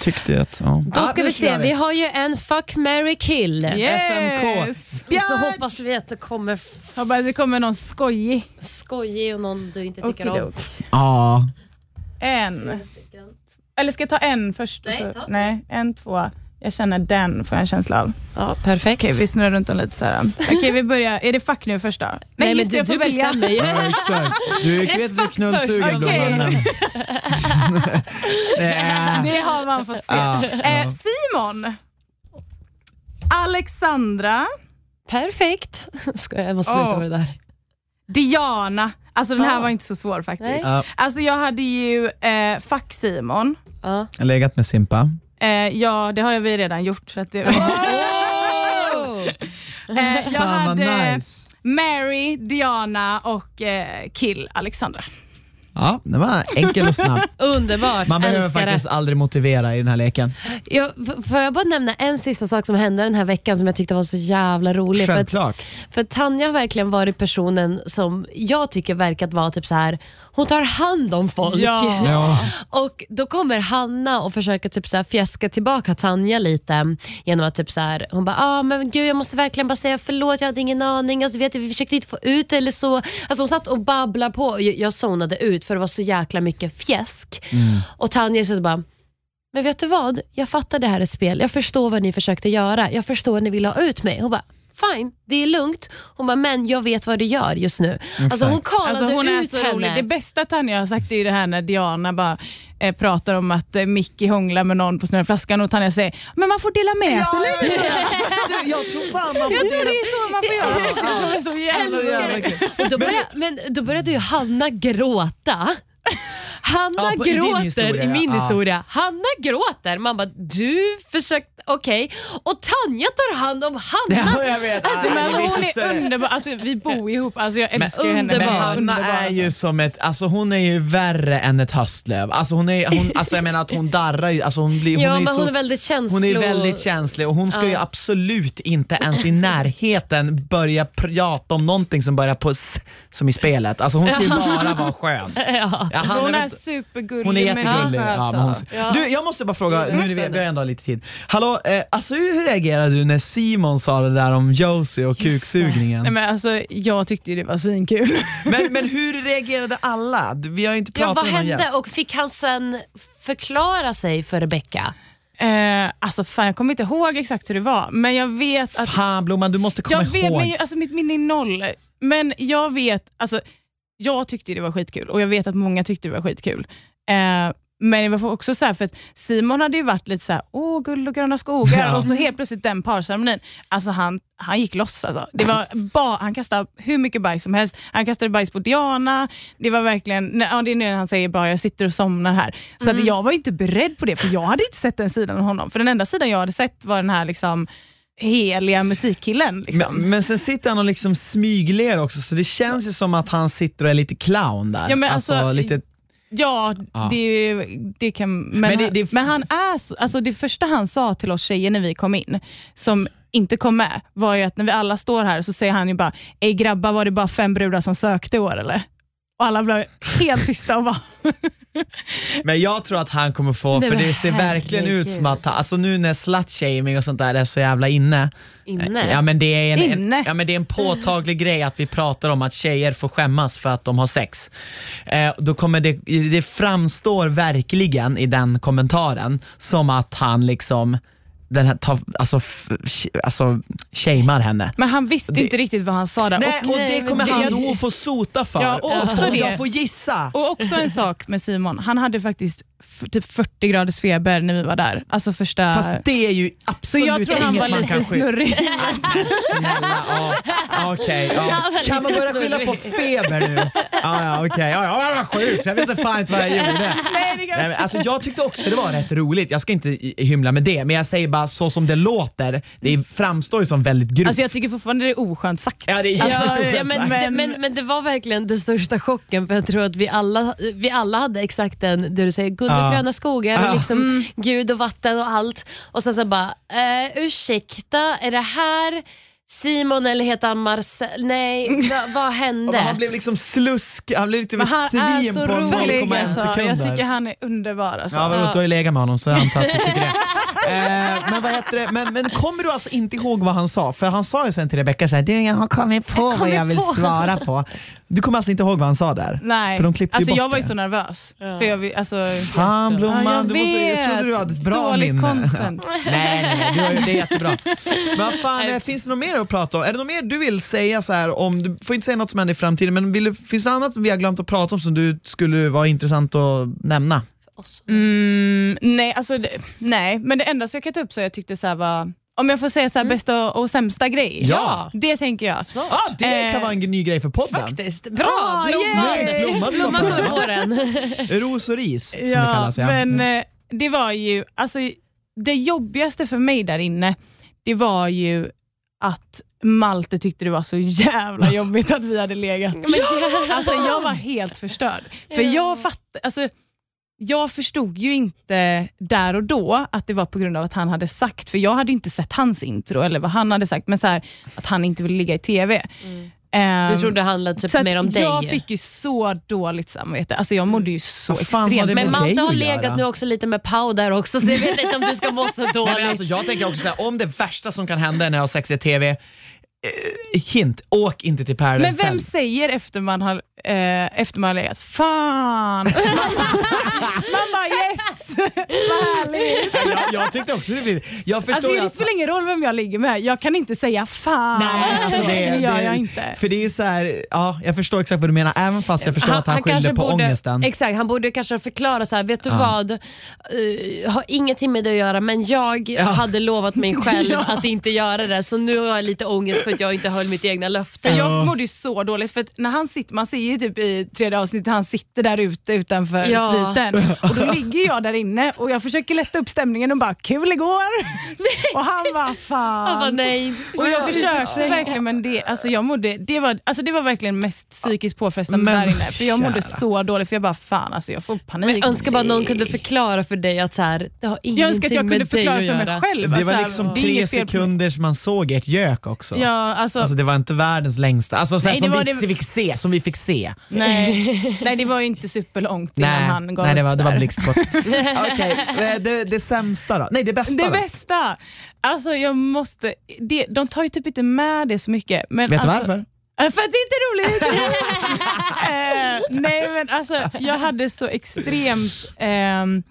[SPEAKER 3] tyckte att... Ja.
[SPEAKER 2] Då
[SPEAKER 3] Ja,
[SPEAKER 2] ska
[SPEAKER 3] nu
[SPEAKER 2] vi se, vi har ju en fuck, marry, kill.
[SPEAKER 3] FMK.
[SPEAKER 2] Och så hoppas vi att det kommer
[SPEAKER 1] Hoppas det kommer någon skojig.
[SPEAKER 2] skojig och någon du inte tycker om.
[SPEAKER 1] Okidok.
[SPEAKER 3] Ja.
[SPEAKER 1] En. Eller ska jag ta en först? och
[SPEAKER 2] Nej,
[SPEAKER 1] så?
[SPEAKER 2] ta.
[SPEAKER 1] Nej, en, två. Jag känner den, får jag en känsla av.
[SPEAKER 2] Ja, perfekt.
[SPEAKER 1] Okej, vi snurrar runt den lite så här. Okej, vi börjar. Är det fuck nu först då? Nej,
[SPEAKER 2] Nej, men
[SPEAKER 1] just
[SPEAKER 2] du,
[SPEAKER 1] jag får
[SPEAKER 2] du
[SPEAKER 1] välja.
[SPEAKER 2] bestämmer ju.
[SPEAKER 3] Ja, exakt. Du vet att du är knullsugen men... *laughs* Det
[SPEAKER 1] har man fått se.
[SPEAKER 3] Ja,
[SPEAKER 1] Eh, Simon. Alexandra.
[SPEAKER 2] Perfekt. *laughs* Skojar, jag måste sluta med det där.
[SPEAKER 1] Diana. Alltså den här
[SPEAKER 2] Ja.
[SPEAKER 1] var inte så svår faktiskt.
[SPEAKER 2] Nej.
[SPEAKER 3] Ja.
[SPEAKER 1] Alltså jag hade ju eh, fuck Simon.
[SPEAKER 2] Ja.
[SPEAKER 3] Jag har legat med Simpa.
[SPEAKER 1] Eh, ja, det har vi redan gjort. Så att det, *laughs* eh, jag hade
[SPEAKER 3] nice.
[SPEAKER 1] Mary, Diana och eh, Kill Alexandra.
[SPEAKER 3] Ja, det var enkel och snabb. *laughs*
[SPEAKER 2] Underbart,
[SPEAKER 3] Man behöver
[SPEAKER 2] älskar
[SPEAKER 3] faktiskt aldrig motivera i den här leken.
[SPEAKER 2] Jag, f- får jag bara nämna en sista sak som hände den här veckan som jag tyckte var så jävla rolig. För, att,
[SPEAKER 3] Självklart.
[SPEAKER 2] för Tanja har verkligen varit personen som jag tycker verkat vara typ så här. hon tar hand om folk.
[SPEAKER 1] Ja. *laughs*
[SPEAKER 3] Ja.
[SPEAKER 2] Och Då kommer Hanna och försöker typ så här fjäska tillbaka Tanja lite genom att typ så här, hon bara ah, men gud jag måste verkligen bara säga förlåt, jag hade ingen aning. Alltså, vet du, vi försökte inte få ut det eller så. Alltså, hon satt och babblade på. Jag, jag zonade ut för det var så jäkla mycket fjäsk. Och Tanja så bara men vet du vad? Jag fattar det här är ett spel. Jag förstår vad ni försökte göra. Jag förstår att ni ville ha ut mig. Hon bara, fine, det är lugnt. Hon bara, men jag vet vad du gör just nu. Alltså hon kallade
[SPEAKER 1] Alltså hon är
[SPEAKER 2] ut
[SPEAKER 1] så
[SPEAKER 2] henne.
[SPEAKER 1] rolig. Det bästa Tanja har sagt är ju det här när Diana bara eh, pratar om att eh, Mickey hånglar med någon på snurrflaskan och Tanja säger men man får dela med sig lite.
[SPEAKER 3] Du, jag tror fan man
[SPEAKER 1] Jag
[SPEAKER 3] får
[SPEAKER 1] tror det är så man får göra. Jag tror det är så jävla
[SPEAKER 3] jävla
[SPEAKER 1] roligt.
[SPEAKER 3] kul.
[SPEAKER 2] Och då, började, men då började ju Hanna gråta. Hanna
[SPEAKER 3] Ja, på- i
[SPEAKER 2] gråter
[SPEAKER 3] historia,
[SPEAKER 2] i min
[SPEAKER 3] ja.
[SPEAKER 2] historia. Hanna gråter. Man bara, du försökte, okej. Och Tanja tar hand om Hanna.
[SPEAKER 3] Ja, jag vet.
[SPEAKER 1] Alltså, men hon är underbar. Alltså, vi bor ihop. Alltså, jag älskar ju henne.
[SPEAKER 3] Men Hanna
[SPEAKER 1] underbar,
[SPEAKER 3] är ju
[SPEAKER 1] alltså.
[SPEAKER 3] som ett, alltså hon är ju värre än ett höstlöv. Alltså hon är, hon, alltså jag menar att hon darrar ju, alltså hon blir, hon
[SPEAKER 2] ja,
[SPEAKER 3] är
[SPEAKER 2] men
[SPEAKER 3] så,
[SPEAKER 2] hon är väldigt känslig.
[SPEAKER 3] hon är väldigt känslig och hon ska ju absolut inte ens i närheten börja prata om någonting som börjar på s, som i spelet. Alltså hon ska ju bara vara skön. *laughs*
[SPEAKER 2] Ja.
[SPEAKER 1] Hon är supergullig
[SPEAKER 3] hon är jättegullig.
[SPEAKER 1] människa,
[SPEAKER 3] Ja, men hon,
[SPEAKER 1] alltså.
[SPEAKER 2] Ja.
[SPEAKER 3] du, jag måste bara fråga, nu är vi, har ändå lite tid. Hallå, eh, alltså hur reagerade du när Simon sa det där om Josie och kuksugningen?
[SPEAKER 1] Nej, men alltså, jag tyckte ju det var svinkul. *laughs*
[SPEAKER 3] Men, men hur reagerade alla? Du- Vi har ju inte
[SPEAKER 2] Ja,
[SPEAKER 3] pratat
[SPEAKER 2] vad
[SPEAKER 3] med någon
[SPEAKER 2] hände
[SPEAKER 3] gäst.
[SPEAKER 2] och fick han sen förklara sig för Rebecca?
[SPEAKER 1] Eh, alltså fan, jag kommer inte ihåg exakt hur det var, men jag vet att...
[SPEAKER 3] Fan Blomman, du måste komma
[SPEAKER 1] Jag vet,
[SPEAKER 3] ihåg.
[SPEAKER 1] men, alltså, mitt minne är noll. Men jag vet, alltså, jag tyckte det var skitkul och jag vet att många tyckte det var skitkul. Eh, men det var också så här, för att Simon hade ju varit lite så här, åh guld och gröna skogar
[SPEAKER 3] Ja.
[SPEAKER 1] och så helt plötsligt den parceremonin, alltså han, han gick loss. Alltså. Det var ba, han kastade hur mycket bajs som helst. Han kastade bajs på Diana, det var verkligen, ja, det är när han säger bara jag sitter och somnar här. Så att jag var inte beredd på det, för jag hade inte sett den sidan av honom. För den enda sidan jag hade sett var den här liksom heliga musikkillen. Liksom.
[SPEAKER 3] Men, men sen sitter han och liksom smygler också, så det känns ju som att han sitter och är lite clown där.
[SPEAKER 1] Ja, men alltså,
[SPEAKER 3] lite,
[SPEAKER 1] Ja,
[SPEAKER 3] Ja.
[SPEAKER 1] Det, det kan... Men,
[SPEAKER 3] Men det-
[SPEAKER 1] han,
[SPEAKER 3] det-
[SPEAKER 1] men han är så, alltså det första han sa till oss tjejer när vi kom in, som inte kom med, var ju att när vi alla står här så säger han ju bara, Ey grabbar var det bara fem brudar som sökte i år eller? Och alla blev helt tysta och bara, *laughs*
[SPEAKER 3] Men jag tror att han kommer få,
[SPEAKER 2] Nej,
[SPEAKER 3] för det ser verkligen ut som att, han- alltså nu när slutshaming och sånt där är så jävla inne.
[SPEAKER 2] Inne?
[SPEAKER 3] Ja men, det är en, en,
[SPEAKER 1] Inne?
[SPEAKER 3] ja, men det är en påtaglig grej att vi pratar om att tjejer får skämmas för att de har sex. Eh, då kommer det, det framstår verkligen i den kommentaren som att han liksom den här, tar, alltså, alltså shamear henne.
[SPEAKER 1] men han visste
[SPEAKER 3] Det-
[SPEAKER 1] inte riktigt vad han sa där.
[SPEAKER 3] Nej,
[SPEAKER 1] och,
[SPEAKER 3] och det kommer
[SPEAKER 2] det-
[SPEAKER 3] han nog få sota för.
[SPEAKER 1] Ja, och också
[SPEAKER 3] Om
[SPEAKER 1] det-
[SPEAKER 3] jag får gissa.
[SPEAKER 1] och också en sak med Simon, han hade faktiskt typ 40 graders feber när vi var där. Alltså första...
[SPEAKER 3] Fast det är ju
[SPEAKER 1] så
[SPEAKER 3] absolut
[SPEAKER 1] jag tror han
[SPEAKER 3] inget
[SPEAKER 1] var
[SPEAKER 3] man
[SPEAKER 1] lite
[SPEAKER 3] kan skylla
[SPEAKER 1] snurrig.
[SPEAKER 3] Snälla, ja. Okej, ja.
[SPEAKER 2] Han var
[SPEAKER 3] Kan man
[SPEAKER 2] lite
[SPEAKER 3] börja skylla på
[SPEAKER 2] snurrig.
[SPEAKER 3] feber nu? Ja, ja okej. Ja, ja, jag var sjuk så jag vet inte fan inte vad jag gjorde.
[SPEAKER 1] Nej, det kan...
[SPEAKER 3] Nej, men alltså, jag tyckte också det var rätt roligt, jag ska inte hymla med det, men jag säger bara så som det låter, det framstår ju som väldigt grovt.
[SPEAKER 1] Alltså jag tycker fortfarande det är oskönt sagt.
[SPEAKER 3] Ja, det är
[SPEAKER 1] alltså,
[SPEAKER 3] jävligt
[SPEAKER 2] Ja, men,
[SPEAKER 1] men-
[SPEAKER 2] men, men, det var verkligen den största chocken för jag tror att vi alla, vi alla hade exakt den, det du säger, guld och gröna skogar,
[SPEAKER 3] Ja.
[SPEAKER 2] och liksom
[SPEAKER 1] Mm.
[SPEAKER 2] Gud och vatten och allt. Och sen så bara, eh, ursäkta, är det här Simon eller heter han Marcel? Nej, va, vad *laughs*
[SPEAKER 3] Och
[SPEAKER 2] hände?
[SPEAKER 3] han blev liksom slusk, han blev lite
[SPEAKER 1] Men
[SPEAKER 3] ett
[SPEAKER 1] han är
[SPEAKER 3] svin
[SPEAKER 1] så
[SPEAKER 3] på
[SPEAKER 1] rolig
[SPEAKER 3] 0,1
[SPEAKER 1] alltså.
[SPEAKER 3] sekunder.
[SPEAKER 1] Jag tycker han är underbar. Alltså.
[SPEAKER 3] Ja, vadå, du har ju legat med honom så jag antar att du tycker det. *laughs* Eh, men vad heter det? Men, men kommer du alltså inte ihåg vad han sa? För han sa ju sen till Rebecca såhär, du jag har kommit på vad
[SPEAKER 2] kommer
[SPEAKER 3] jag vill
[SPEAKER 2] på."
[SPEAKER 3] svara på. Du kommer alltså inte ihåg vad han sa där?
[SPEAKER 1] Nej,
[SPEAKER 3] För de klippte ju
[SPEAKER 1] alltså
[SPEAKER 3] bort
[SPEAKER 1] jag var ju så nervös.
[SPEAKER 2] Ja.
[SPEAKER 1] För jag, vill- alltså,
[SPEAKER 3] Fan
[SPEAKER 1] Ja,
[SPEAKER 3] Blomman,
[SPEAKER 1] jag
[SPEAKER 3] du måste, jag
[SPEAKER 1] vet.
[SPEAKER 3] trodde du hade ett bra
[SPEAKER 1] Dåligt
[SPEAKER 3] minne.
[SPEAKER 1] content. *laughs*
[SPEAKER 3] nej, nej, nej, du har, ju- det är jättebra. Men vad fan, eh, finns det något mer att prata om? Är det något mer du vill säga så här om, du får inte säga något som händer i framtiden, men vill, du- finns det något annat vi har glömt att prata om som du skulle vara intressant att nämna?
[SPEAKER 2] Oss.
[SPEAKER 1] Mm, nej, alltså, det, nej, men det enda som jag kan ta upp så jag tyckte så här var, om jag får säga så här, bästa och, och sämsta grej.
[SPEAKER 3] Ja.
[SPEAKER 1] Det tänker jag.
[SPEAKER 2] Smart.
[SPEAKER 3] Ah, det
[SPEAKER 1] Eh,
[SPEAKER 3] kan vara en ny grej för podden.
[SPEAKER 2] Faktiskt. Bra,
[SPEAKER 1] Ah,
[SPEAKER 2] Blomman.
[SPEAKER 3] Blomman
[SPEAKER 2] kommer på den.
[SPEAKER 3] Ros och ris som det
[SPEAKER 1] Ja,
[SPEAKER 3] kallas. Ja.
[SPEAKER 1] men eh, det var ju, alltså det jobbigaste för mig där inne, det var ju att Malte tyckte det var så jävla jobbigt att vi hade legat. Alltså jag var helt förstörd. För
[SPEAKER 2] Ja.
[SPEAKER 1] jag fattade, alltså jag förstod ju inte där och då att det var på grund av att han hade sagt, för jag hade inte sett hans intro eller vad han hade sagt, men så här, att han inte ville ligga i TV. Ehm,
[SPEAKER 2] Du trodde det handlade typ
[SPEAKER 1] så
[SPEAKER 2] mer om dig?
[SPEAKER 1] jag fick ju så dåligt samvete. Alltså jag mådde ju så
[SPEAKER 3] har
[SPEAKER 1] extremt
[SPEAKER 2] Men Malte har legat nu också lite med Pau där också så jag vet inte om du ska må så *laughs*
[SPEAKER 3] Nej,
[SPEAKER 2] dåligt.
[SPEAKER 3] men alltså, jag tänker också såhär, om det värsta som kan hända när jag har sex i TV, eh, hint, åk inte till
[SPEAKER 1] Men
[SPEAKER 3] Paradise
[SPEAKER 1] vem
[SPEAKER 3] Hotel.
[SPEAKER 1] säger efter man har, eh, efter man har legat, fan! *laughs* man bara yes, vad härligt.
[SPEAKER 3] Ja, jag, jag tyckte också det blir, jag förstår
[SPEAKER 1] Alltså, det
[SPEAKER 3] att
[SPEAKER 1] spelar ingen roll vem jag ligger med, jag kan inte säga fan.
[SPEAKER 3] Nej, alltså det,
[SPEAKER 1] det gör
[SPEAKER 3] det,
[SPEAKER 1] jag inte.
[SPEAKER 3] För det är så här, ja, jag förstår exakt vad du menar, även fast jag förstår att han, skyllde
[SPEAKER 2] kanske
[SPEAKER 3] på
[SPEAKER 2] borde,
[SPEAKER 3] ångesten.
[SPEAKER 2] Exakt, han borde kanske förklara så här, vet du
[SPEAKER 3] Ja.
[SPEAKER 2] vad, uh, har ingenting med det att göra men jag
[SPEAKER 3] Ja.
[SPEAKER 2] hade lovat mig *laughs* själv
[SPEAKER 1] Ja.
[SPEAKER 2] att inte göra det så nu har jag lite ångest för att jag inte höll mitt egna löfte.
[SPEAKER 1] Jag mådde ju så dåligt, för att när han sitter, man ser ju typ i tredje avsnittet, han sitter där ute utanför
[SPEAKER 2] Ja.
[SPEAKER 1] sviten och då ligger jag där inne och jag försöker lätta upp stämningen och bara kul igår. och han bara fan.
[SPEAKER 2] Han bara nej.
[SPEAKER 1] Och jag försökte verkligen men det, alltså jag mådde, det, var, alltså det var verkligen mest psykiskt påfrestande
[SPEAKER 3] Men
[SPEAKER 1] där inne. För jag mådde
[SPEAKER 3] kära.
[SPEAKER 1] så dåligt för jag bara fan alltså jag får panik.
[SPEAKER 2] Men jag önskar bara att någon kunde förklara för dig att så här, det har ingenting
[SPEAKER 1] jag önskar att jag kunde förklara för mig själv.
[SPEAKER 3] Det var
[SPEAKER 1] alltså,
[SPEAKER 3] liksom tre sekunder som man såg ert gök också.
[SPEAKER 1] Ja, alltså,
[SPEAKER 3] Alltså det var inte världens längsta, alltså så här,
[SPEAKER 1] Nej,
[SPEAKER 3] som,
[SPEAKER 1] det var
[SPEAKER 3] vi,
[SPEAKER 1] det-
[SPEAKER 3] fick se, som vi fick se.
[SPEAKER 1] Nej, *laughs* nej det var ju inte superlångt innan
[SPEAKER 3] Nej,
[SPEAKER 1] han gav
[SPEAKER 3] nej det var, det var
[SPEAKER 1] där.
[SPEAKER 3] blixtkort. *laughs* Okej, eh, det, det sämsta då? Nej det bästa
[SPEAKER 1] Det
[SPEAKER 3] då?
[SPEAKER 1] bästa, alltså jag måste, det, de tar ju typ inte med det så mycket. Men
[SPEAKER 3] Vet du
[SPEAKER 1] alltså,
[SPEAKER 3] varför?
[SPEAKER 1] För att det inte är roligt. *laughs* eh, nej men alltså jag hade så extremt ehm,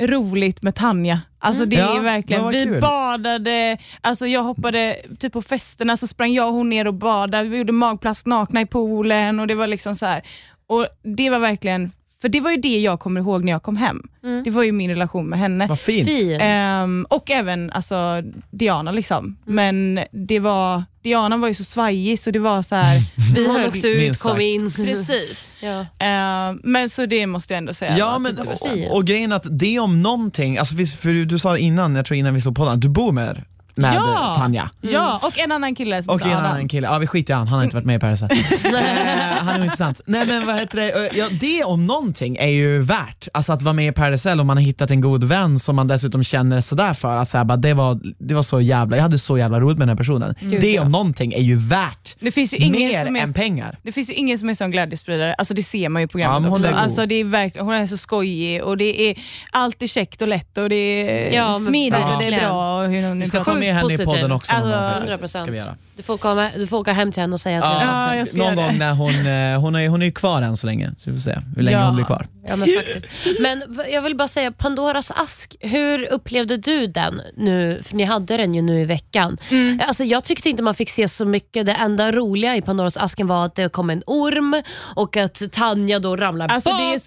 [SPEAKER 1] roligt med Tanja. Alltså det
[SPEAKER 3] Ja,
[SPEAKER 1] är verkligen, vi
[SPEAKER 3] kul.
[SPEAKER 1] badade, alltså jag hoppade typ på festerna så sprang jag och hon ner och badade, vi gjorde magplask nakna i poolen och det var liksom så här. Och det var verkligen, för det var ju det jag kommer ihåg när jag kom hem.
[SPEAKER 2] Mm.
[SPEAKER 1] Det var ju min relation med henne.
[SPEAKER 3] Vad fint.
[SPEAKER 2] Fint.
[SPEAKER 1] Ehm, och även alltså, Diana. liksom. Men det var, Diana var ju så svajig så det var så här, vi *laughs*
[SPEAKER 2] Hon
[SPEAKER 1] höll,
[SPEAKER 2] åkte ut, kom in.
[SPEAKER 1] Precis. *laughs*
[SPEAKER 2] Ja.
[SPEAKER 1] Ehm, men så det måste jag ändå säga.
[SPEAKER 3] Ja men,
[SPEAKER 1] typ
[SPEAKER 3] och, och grejen att det om någonting, alltså, för du sa innan, jag tror innan vi slog på den, du bor med med
[SPEAKER 1] Ja.
[SPEAKER 3] Tanja.
[SPEAKER 1] Ja, och en annan kille som
[SPEAKER 3] Och
[SPEAKER 1] heter
[SPEAKER 3] en
[SPEAKER 1] Adam.
[SPEAKER 3] annan kille, ja vi skiter i han, han har inte varit med i Paradise. *laughs* eh, han är intressant. Nej men vad heter det, Eh, ja, det om någonting är ju värt, alltså att vara med i Paradise om man har hittat en god vän som man dessutom känner sådär för. Att här, bara, det, var, det var så jävla, jag hade så jävla roligt med den här personen.
[SPEAKER 2] Gud,
[SPEAKER 3] det
[SPEAKER 2] ja.
[SPEAKER 3] om någonting är ju värt
[SPEAKER 1] Det finns ju ingen
[SPEAKER 3] mer
[SPEAKER 1] som är
[SPEAKER 3] än pengar.
[SPEAKER 1] Det finns ju ingen som är sån glädjespridare, alltså det ser man ju i
[SPEAKER 3] Ja,
[SPEAKER 1] programmet
[SPEAKER 3] hon
[SPEAKER 1] också.
[SPEAKER 3] är god.
[SPEAKER 1] Alltså det är verkligen, hon är så skojig och det är allt är käckt och lätt och det är
[SPEAKER 2] Ja, men
[SPEAKER 1] smidigt och det är
[SPEAKER 2] verkligen.
[SPEAKER 1] bra. Och hur hon nu
[SPEAKER 3] Vi ska ta
[SPEAKER 1] pratar.
[SPEAKER 3] Med henne i
[SPEAKER 2] positiv.
[SPEAKER 3] podden också.
[SPEAKER 1] Alltså,
[SPEAKER 3] gång faktiskt.
[SPEAKER 2] 100%.
[SPEAKER 3] Ska vi göra.
[SPEAKER 2] Du får, komma, du får åka hem till henne och säga att
[SPEAKER 3] Ja,
[SPEAKER 2] jag
[SPEAKER 1] ska
[SPEAKER 3] någon
[SPEAKER 1] göra
[SPEAKER 3] gång när hon, eh, hon, är, hon är ju kvar än så länge, så vi får se hur länge
[SPEAKER 1] Ja.
[SPEAKER 3] hon blir kvar.
[SPEAKER 2] Ja, men, faktiskt. men jag vill bara säga, Pandoras ask, hur upplevde du den nu? För ni hade den ju nu i veckan.
[SPEAKER 1] Mm.
[SPEAKER 2] Alltså, jag tyckte inte man fick se så mycket. Det enda roliga i Pandoras asken var att det kom en orm och att Tanja då ramlar
[SPEAKER 1] Alltså
[SPEAKER 2] bakåt.
[SPEAKER 1] det, är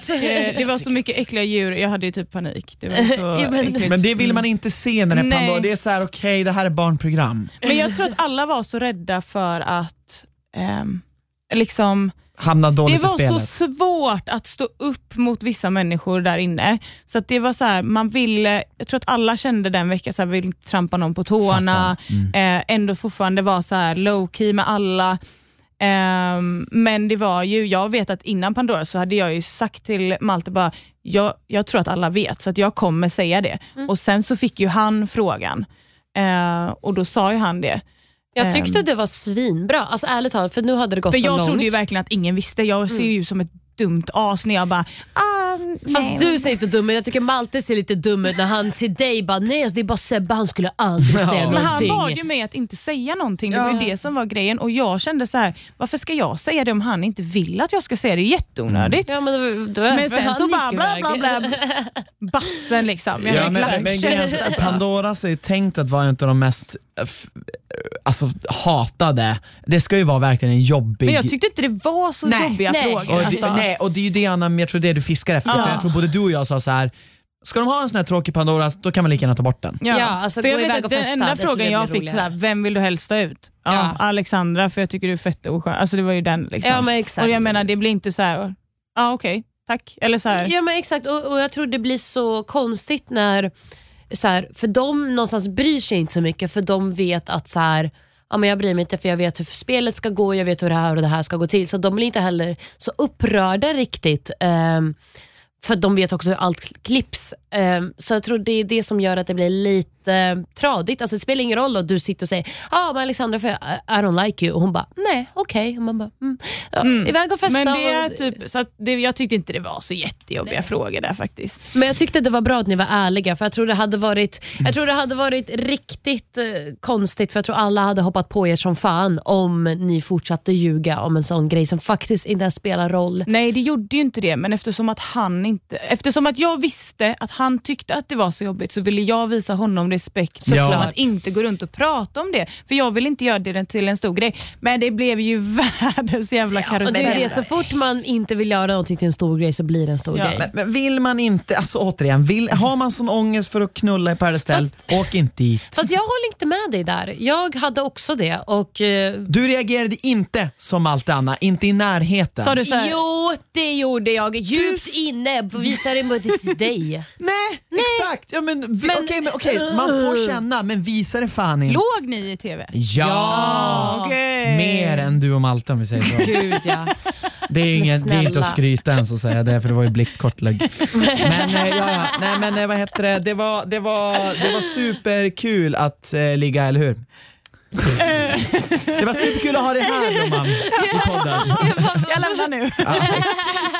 [SPEAKER 1] så mycket, det var så mycket äckliga djur, jag hade ju typ panik. Det var *laughs* så
[SPEAKER 2] Ja, men-
[SPEAKER 1] äckligt.
[SPEAKER 3] Men det vill man inte se när det är
[SPEAKER 1] Nej.
[SPEAKER 3] Pandora. Det är så här: okej det här är barnprogram.
[SPEAKER 1] Men jag tror att alla var så rädda för att ehm, liksom,
[SPEAKER 3] Hamna
[SPEAKER 1] det
[SPEAKER 3] dåligt i
[SPEAKER 1] var så
[SPEAKER 3] spelet.
[SPEAKER 1] svårt att stå upp mot vissa människor där inne. Så att det var så här, man ville, jag tror att alla kände den veckan, så här, vill trampa någon på tårna, eh, ändå fortfarande vara så här low key med alla. Ehm, men det var ju, jag vet att innan Pandora så hade jag ju sagt till Malte bara, jag, jag tror att alla vet så att jag kommer säga det. Och Sen så fick ju han frågan eh, och då sa ju han det.
[SPEAKER 2] Jag tyckte
[SPEAKER 1] Ehm.
[SPEAKER 2] det var svinbra, alltså, ärligt talat, för nu hade det gått
[SPEAKER 1] För
[SPEAKER 2] så
[SPEAKER 1] jag
[SPEAKER 2] långt.
[SPEAKER 1] trodde ju verkligen att ingen visste. Jag ser ju ut som ett dumt as när jag bara, ah,
[SPEAKER 2] Fast
[SPEAKER 1] nej.
[SPEAKER 2] du ser inte dum ut. Jag tycker Malte ser lite dum ut när han till dig bara nej alltså, det är bara Sebbe, han skulle aldrig säga
[SPEAKER 3] Men
[SPEAKER 1] Men han
[SPEAKER 2] någonting.
[SPEAKER 1] bad ju mig att inte säga någonting, det var ju det som var grejen. Och jag kände så här, varför ska jag säga det om han inte vill att jag ska säga det? Det är jätteonödigt.
[SPEAKER 2] Ja, men, då, då är
[SPEAKER 1] Men sen
[SPEAKER 2] han
[SPEAKER 1] så bara bla bla bla, *laughs* bassen liksom. Jag
[SPEAKER 3] Ja, men, men
[SPEAKER 1] så.
[SPEAKER 3] Pandoras är ju tänkt att vara en av de mest eh, alltså, hatade. Det ska ju vara verkligen en jobbig...
[SPEAKER 1] Men jag tyckte inte det var så
[SPEAKER 3] Nej.
[SPEAKER 1] jobbiga
[SPEAKER 2] Nej.
[SPEAKER 1] frågor.
[SPEAKER 3] och det,
[SPEAKER 1] Alltså.
[SPEAKER 3] nej, och det är ju det Anna, jag tror det du fiskar efter.
[SPEAKER 1] Ja.
[SPEAKER 3] För jag tror både du och jag sa så här. Ska de ha en sån här tråkig Pandoras, då kan man lika gärna ta bort den.
[SPEAKER 2] Ja, alltså
[SPEAKER 1] för jag vet att den enda frågan
[SPEAKER 2] jag
[SPEAKER 1] fick var, vem vill du helst ta ut? Ja,
[SPEAKER 2] Ja.
[SPEAKER 1] Alexandra, för jag tycker du är fett oskön. Alltså det var ju den. Liksom.
[SPEAKER 2] Ja, men exakt.
[SPEAKER 1] och jag menar, det blir inte så här, ja okej, tack. Eller så här,
[SPEAKER 2] Ja men exakt och, och jag tror det blir så konstigt när, så här, för de någonstans bryr sig inte så mycket för de vet att så här, ja, men jag bryr mig inte för jag vet hur spelet ska gå, jag vet hur det här och det här ska gå till. Så de blir inte heller så upprörda riktigt. Eh, för de vet också hur allt klipps. Eh, så jag tror det är det som gör att det blir lite tradigt. Alltså, det spelar ingen roll om du sitter och säger ja ah, men Alexandra för I, I don't like you och hon bara nej okej. Och man bara mm. Ja,
[SPEAKER 1] Mm.
[SPEAKER 2] Iväg och festa.
[SPEAKER 1] Men det är
[SPEAKER 2] och,
[SPEAKER 1] typ, så det, jag tyckte inte det var så jättejobbiga frågor där faktiskt.
[SPEAKER 2] Men jag tyckte det var bra att ni var ärliga för jag tror det hade varit, jag tror det hade varit riktigt eh, konstigt för jag tror alla hade hoppat på er som fan om ni fortsatte ljuga om en sån grej som faktiskt inte spelar roll.
[SPEAKER 1] Nej, det gjorde ju inte det, men eftersom att han inte, eftersom att jag visste att han tyckte att det var så jobbigt så ville jag visa honom respekt
[SPEAKER 3] Ja.
[SPEAKER 1] såklart. att inte gå runt och prata om det. För jag vill inte göra det till en stor grej. Men det blev ju *laughs* världens jävla
[SPEAKER 2] Och
[SPEAKER 1] karusell.
[SPEAKER 2] det är det, så fort man inte vill göra någonting till en stor grej så blir det en stor
[SPEAKER 1] Ja.
[SPEAKER 2] grej.
[SPEAKER 3] Men, men vill man inte, alltså återigen, vill, har man sån ångest för att knulla i Paradise åk inte dit.
[SPEAKER 2] Fast jag håller inte med dig där. Jag hade också det och eh,
[SPEAKER 3] Du reagerade inte som allt Anna, inte i närheten.
[SPEAKER 1] Sa du så här,
[SPEAKER 2] Jo, det gjorde jag. Djupt inne visade det till dig.
[SPEAKER 3] Nej, exakt! Ja, men, vi,
[SPEAKER 2] Men-
[SPEAKER 3] okej, men, okej, man får känna, men visa det fan inte.
[SPEAKER 1] låg ni i TV?
[SPEAKER 3] Ja!
[SPEAKER 2] Ja.
[SPEAKER 1] Okej.
[SPEAKER 3] Mer än du och Malte om vi säger så. *laughs*
[SPEAKER 2] Gud ja.
[SPEAKER 3] Det är, inget, det är inte att skryta ens att säga det, för det var ju blixtkortlägg. *laughs* Men, eh, ja, ja. Nej, men eh, vad heter det? Det var, det var, det var superkul att eh, ligga, eller hur? Det var superkul att ha det här gumman, i podden.
[SPEAKER 1] Jag lämnar nu.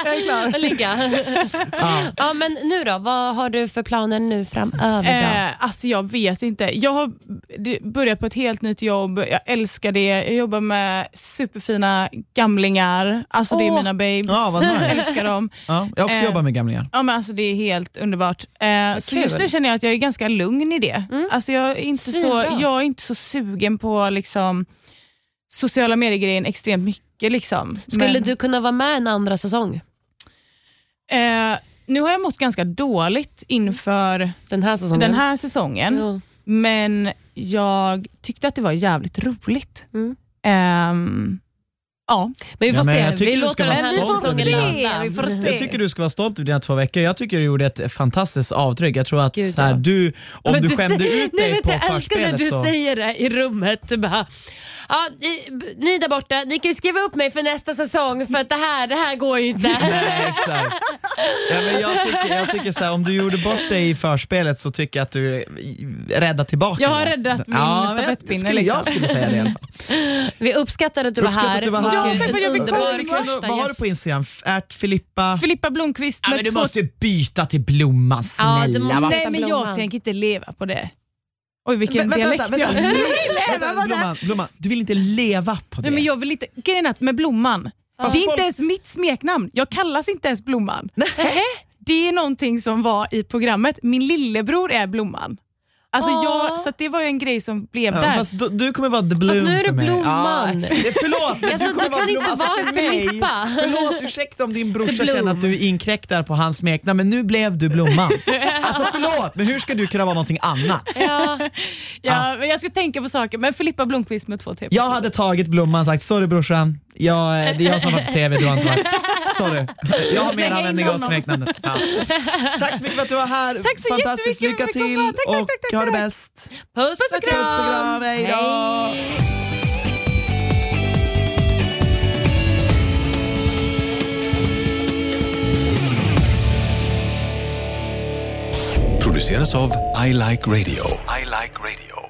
[SPEAKER 1] jag är klar.
[SPEAKER 2] Ligga.
[SPEAKER 3] Ja.
[SPEAKER 2] Ja, men nu då? Vad har du för planer nu framöver? Då?
[SPEAKER 1] Eh, alltså jag vet inte. Jag har d- börjat på ett helt nytt jobb. Jag älskar det. Jag jobbar med superfina gamlingar. Alltså det är
[SPEAKER 2] Åh.
[SPEAKER 1] mina babes.
[SPEAKER 3] Ja, vad nice.
[SPEAKER 1] Jag älskar dem.
[SPEAKER 3] Ja, jag har också
[SPEAKER 1] Eh,
[SPEAKER 3] jobbat med gamlingar.
[SPEAKER 1] Ja, men alltså det är helt underbart. Eh, så
[SPEAKER 2] kul.
[SPEAKER 1] just nu känner jag att jag är ganska lugn i det. Alltså jag, är inte så,
[SPEAKER 2] Svinbra.
[SPEAKER 1] jag är inte så sugen på liksom, sociala medier-grejen extremt mycket. Liksom.
[SPEAKER 2] Skulle
[SPEAKER 1] Men,
[SPEAKER 2] du kunna vara med en andra säsong?
[SPEAKER 1] eh, nu har jag mått ganska dåligt inför
[SPEAKER 2] Den här säsongen?
[SPEAKER 1] den här säsongen.
[SPEAKER 2] Ja.
[SPEAKER 1] Men jag tyckte att det var jävligt roligt.
[SPEAKER 2] Mm.
[SPEAKER 1] Ehm, Ja.
[SPEAKER 2] Men vi får
[SPEAKER 3] Ja, men
[SPEAKER 2] se.
[SPEAKER 3] jag tycker
[SPEAKER 2] Vi
[SPEAKER 3] du
[SPEAKER 2] låter
[SPEAKER 3] ska
[SPEAKER 2] den
[SPEAKER 3] vara
[SPEAKER 2] här
[SPEAKER 3] stolt
[SPEAKER 2] säsongen landa.
[SPEAKER 1] Vi får se.
[SPEAKER 3] Jag tycker du ska vara stolt över dina två veckor. Jag tycker du gjorde ett fantastiskt avtryck. Jag tror att
[SPEAKER 2] Gud,
[SPEAKER 3] så här,
[SPEAKER 2] ja.
[SPEAKER 3] du, om
[SPEAKER 2] Men
[SPEAKER 3] du
[SPEAKER 2] sä-
[SPEAKER 3] skämde ut
[SPEAKER 2] Nej,
[SPEAKER 3] dig
[SPEAKER 2] vet
[SPEAKER 3] på
[SPEAKER 2] du, Jag älskar när
[SPEAKER 3] förspelet
[SPEAKER 2] du
[SPEAKER 3] så...
[SPEAKER 2] säger det i rummet. Du bara, ja, ni, ni där borta, ni kan ju skriva upp mig för nästa säsong för att det här, det här går ju inte.
[SPEAKER 3] Nej, exakt. Ja, men jag tycker, jag tycker så här, om du gjorde bort dig i förspelet så tycker jag att du räddade tillbaka
[SPEAKER 1] Jag har
[SPEAKER 3] det.
[SPEAKER 1] räddat min
[SPEAKER 3] men jag-
[SPEAKER 1] stafettpinne,
[SPEAKER 3] Skulle, jag
[SPEAKER 1] liksom.
[SPEAKER 3] skulle säga det i alla fall. *laughs*
[SPEAKER 2] Vi uppskattar att du var här.
[SPEAKER 3] att du var
[SPEAKER 2] och
[SPEAKER 3] här.
[SPEAKER 2] en
[SPEAKER 1] Ja, tack för att jag fick
[SPEAKER 2] underbar
[SPEAKER 1] komma.
[SPEAKER 3] Vilken-
[SPEAKER 2] första
[SPEAKER 3] vad har du på Instagram? Ärt Filippa?
[SPEAKER 1] Filippa Blomqvist
[SPEAKER 3] Ja, men du
[SPEAKER 1] två...
[SPEAKER 3] måste ju byta till Blomman, snälla.
[SPEAKER 2] Ja, du måste-?
[SPEAKER 1] Nej men jag tänker inte leva på det. Oj vilken
[SPEAKER 3] Vä-
[SPEAKER 1] dialekt
[SPEAKER 3] vänta, *laughs* vänta,
[SPEAKER 1] jag
[SPEAKER 3] vänta, vänta, Blomman, Blomman, du vill inte leva på det?
[SPEAKER 1] Nej, men jag vill inte, grejen är att med Blomman,
[SPEAKER 3] Fast
[SPEAKER 1] det är
[SPEAKER 3] folk-
[SPEAKER 1] inte ens mitt smeknamn. Jag kallas inte ens Blomman. Det är någonting som var i programmet. Min lillebror är Blomman. Alltså
[SPEAKER 2] Åh.
[SPEAKER 1] jag, så att det var ju en grej som blev
[SPEAKER 3] Ja,
[SPEAKER 1] där.
[SPEAKER 3] fast du, du kommer vara the bloom
[SPEAKER 2] nu är det
[SPEAKER 3] för mig.
[SPEAKER 2] Blomman.
[SPEAKER 3] Ja, det- förlåt, men
[SPEAKER 2] Alltså,
[SPEAKER 3] du kommer
[SPEAKER 2] du
[SPEAKER 3] vara
[SPEAKER 2] kan
[SPEAKER 3] Blomman.
[SPEAKER 2] inte
[SPEAKER 3] Alltså,
[SPEAKER 2] vara
[SPEAKER 3] för mig-
[SPEAKER 2] Filippa.
[SPEAKER 3] Förlåt, ursäkta om din brorsa känner att du inkräktar på hans smeknamn, men nu blev du Blomman. Alltså förlåt, men hur ska du kunna vara någonting annat?
[SPEAKER 2] Ja. *laughs*
[SPEAKER 1] ja, men jag ska tänka på saker. Men Filippa Blomqvist med två T
[SPEAKER 3] Jag hade tagit Blomman och sagt sorry brorsan, jag, eh, det är jag som har varit på TV, du har inte varit. *laughs* Sorry. *laughs* Jag har mer användning av smeknamnet. *laughs* Ja. Tack så mycket för att du var här.
[SPEAKER 1] Tack så
[SPEAKER 3] Fantastiskt, lycka till.
[SPEAKER 1] Tack,
[SPEAKER 3] och
[SPEAKER 1] tack, tack,
[SPEAKER 3] ha det bäst.
[SPEAKER 1] Puss och
[SPEAKER 2] kram.
[SPEAKER 3] Puss och kram, hej då.
[SPEAKER 4] produceras av I Like Radio. I like radio.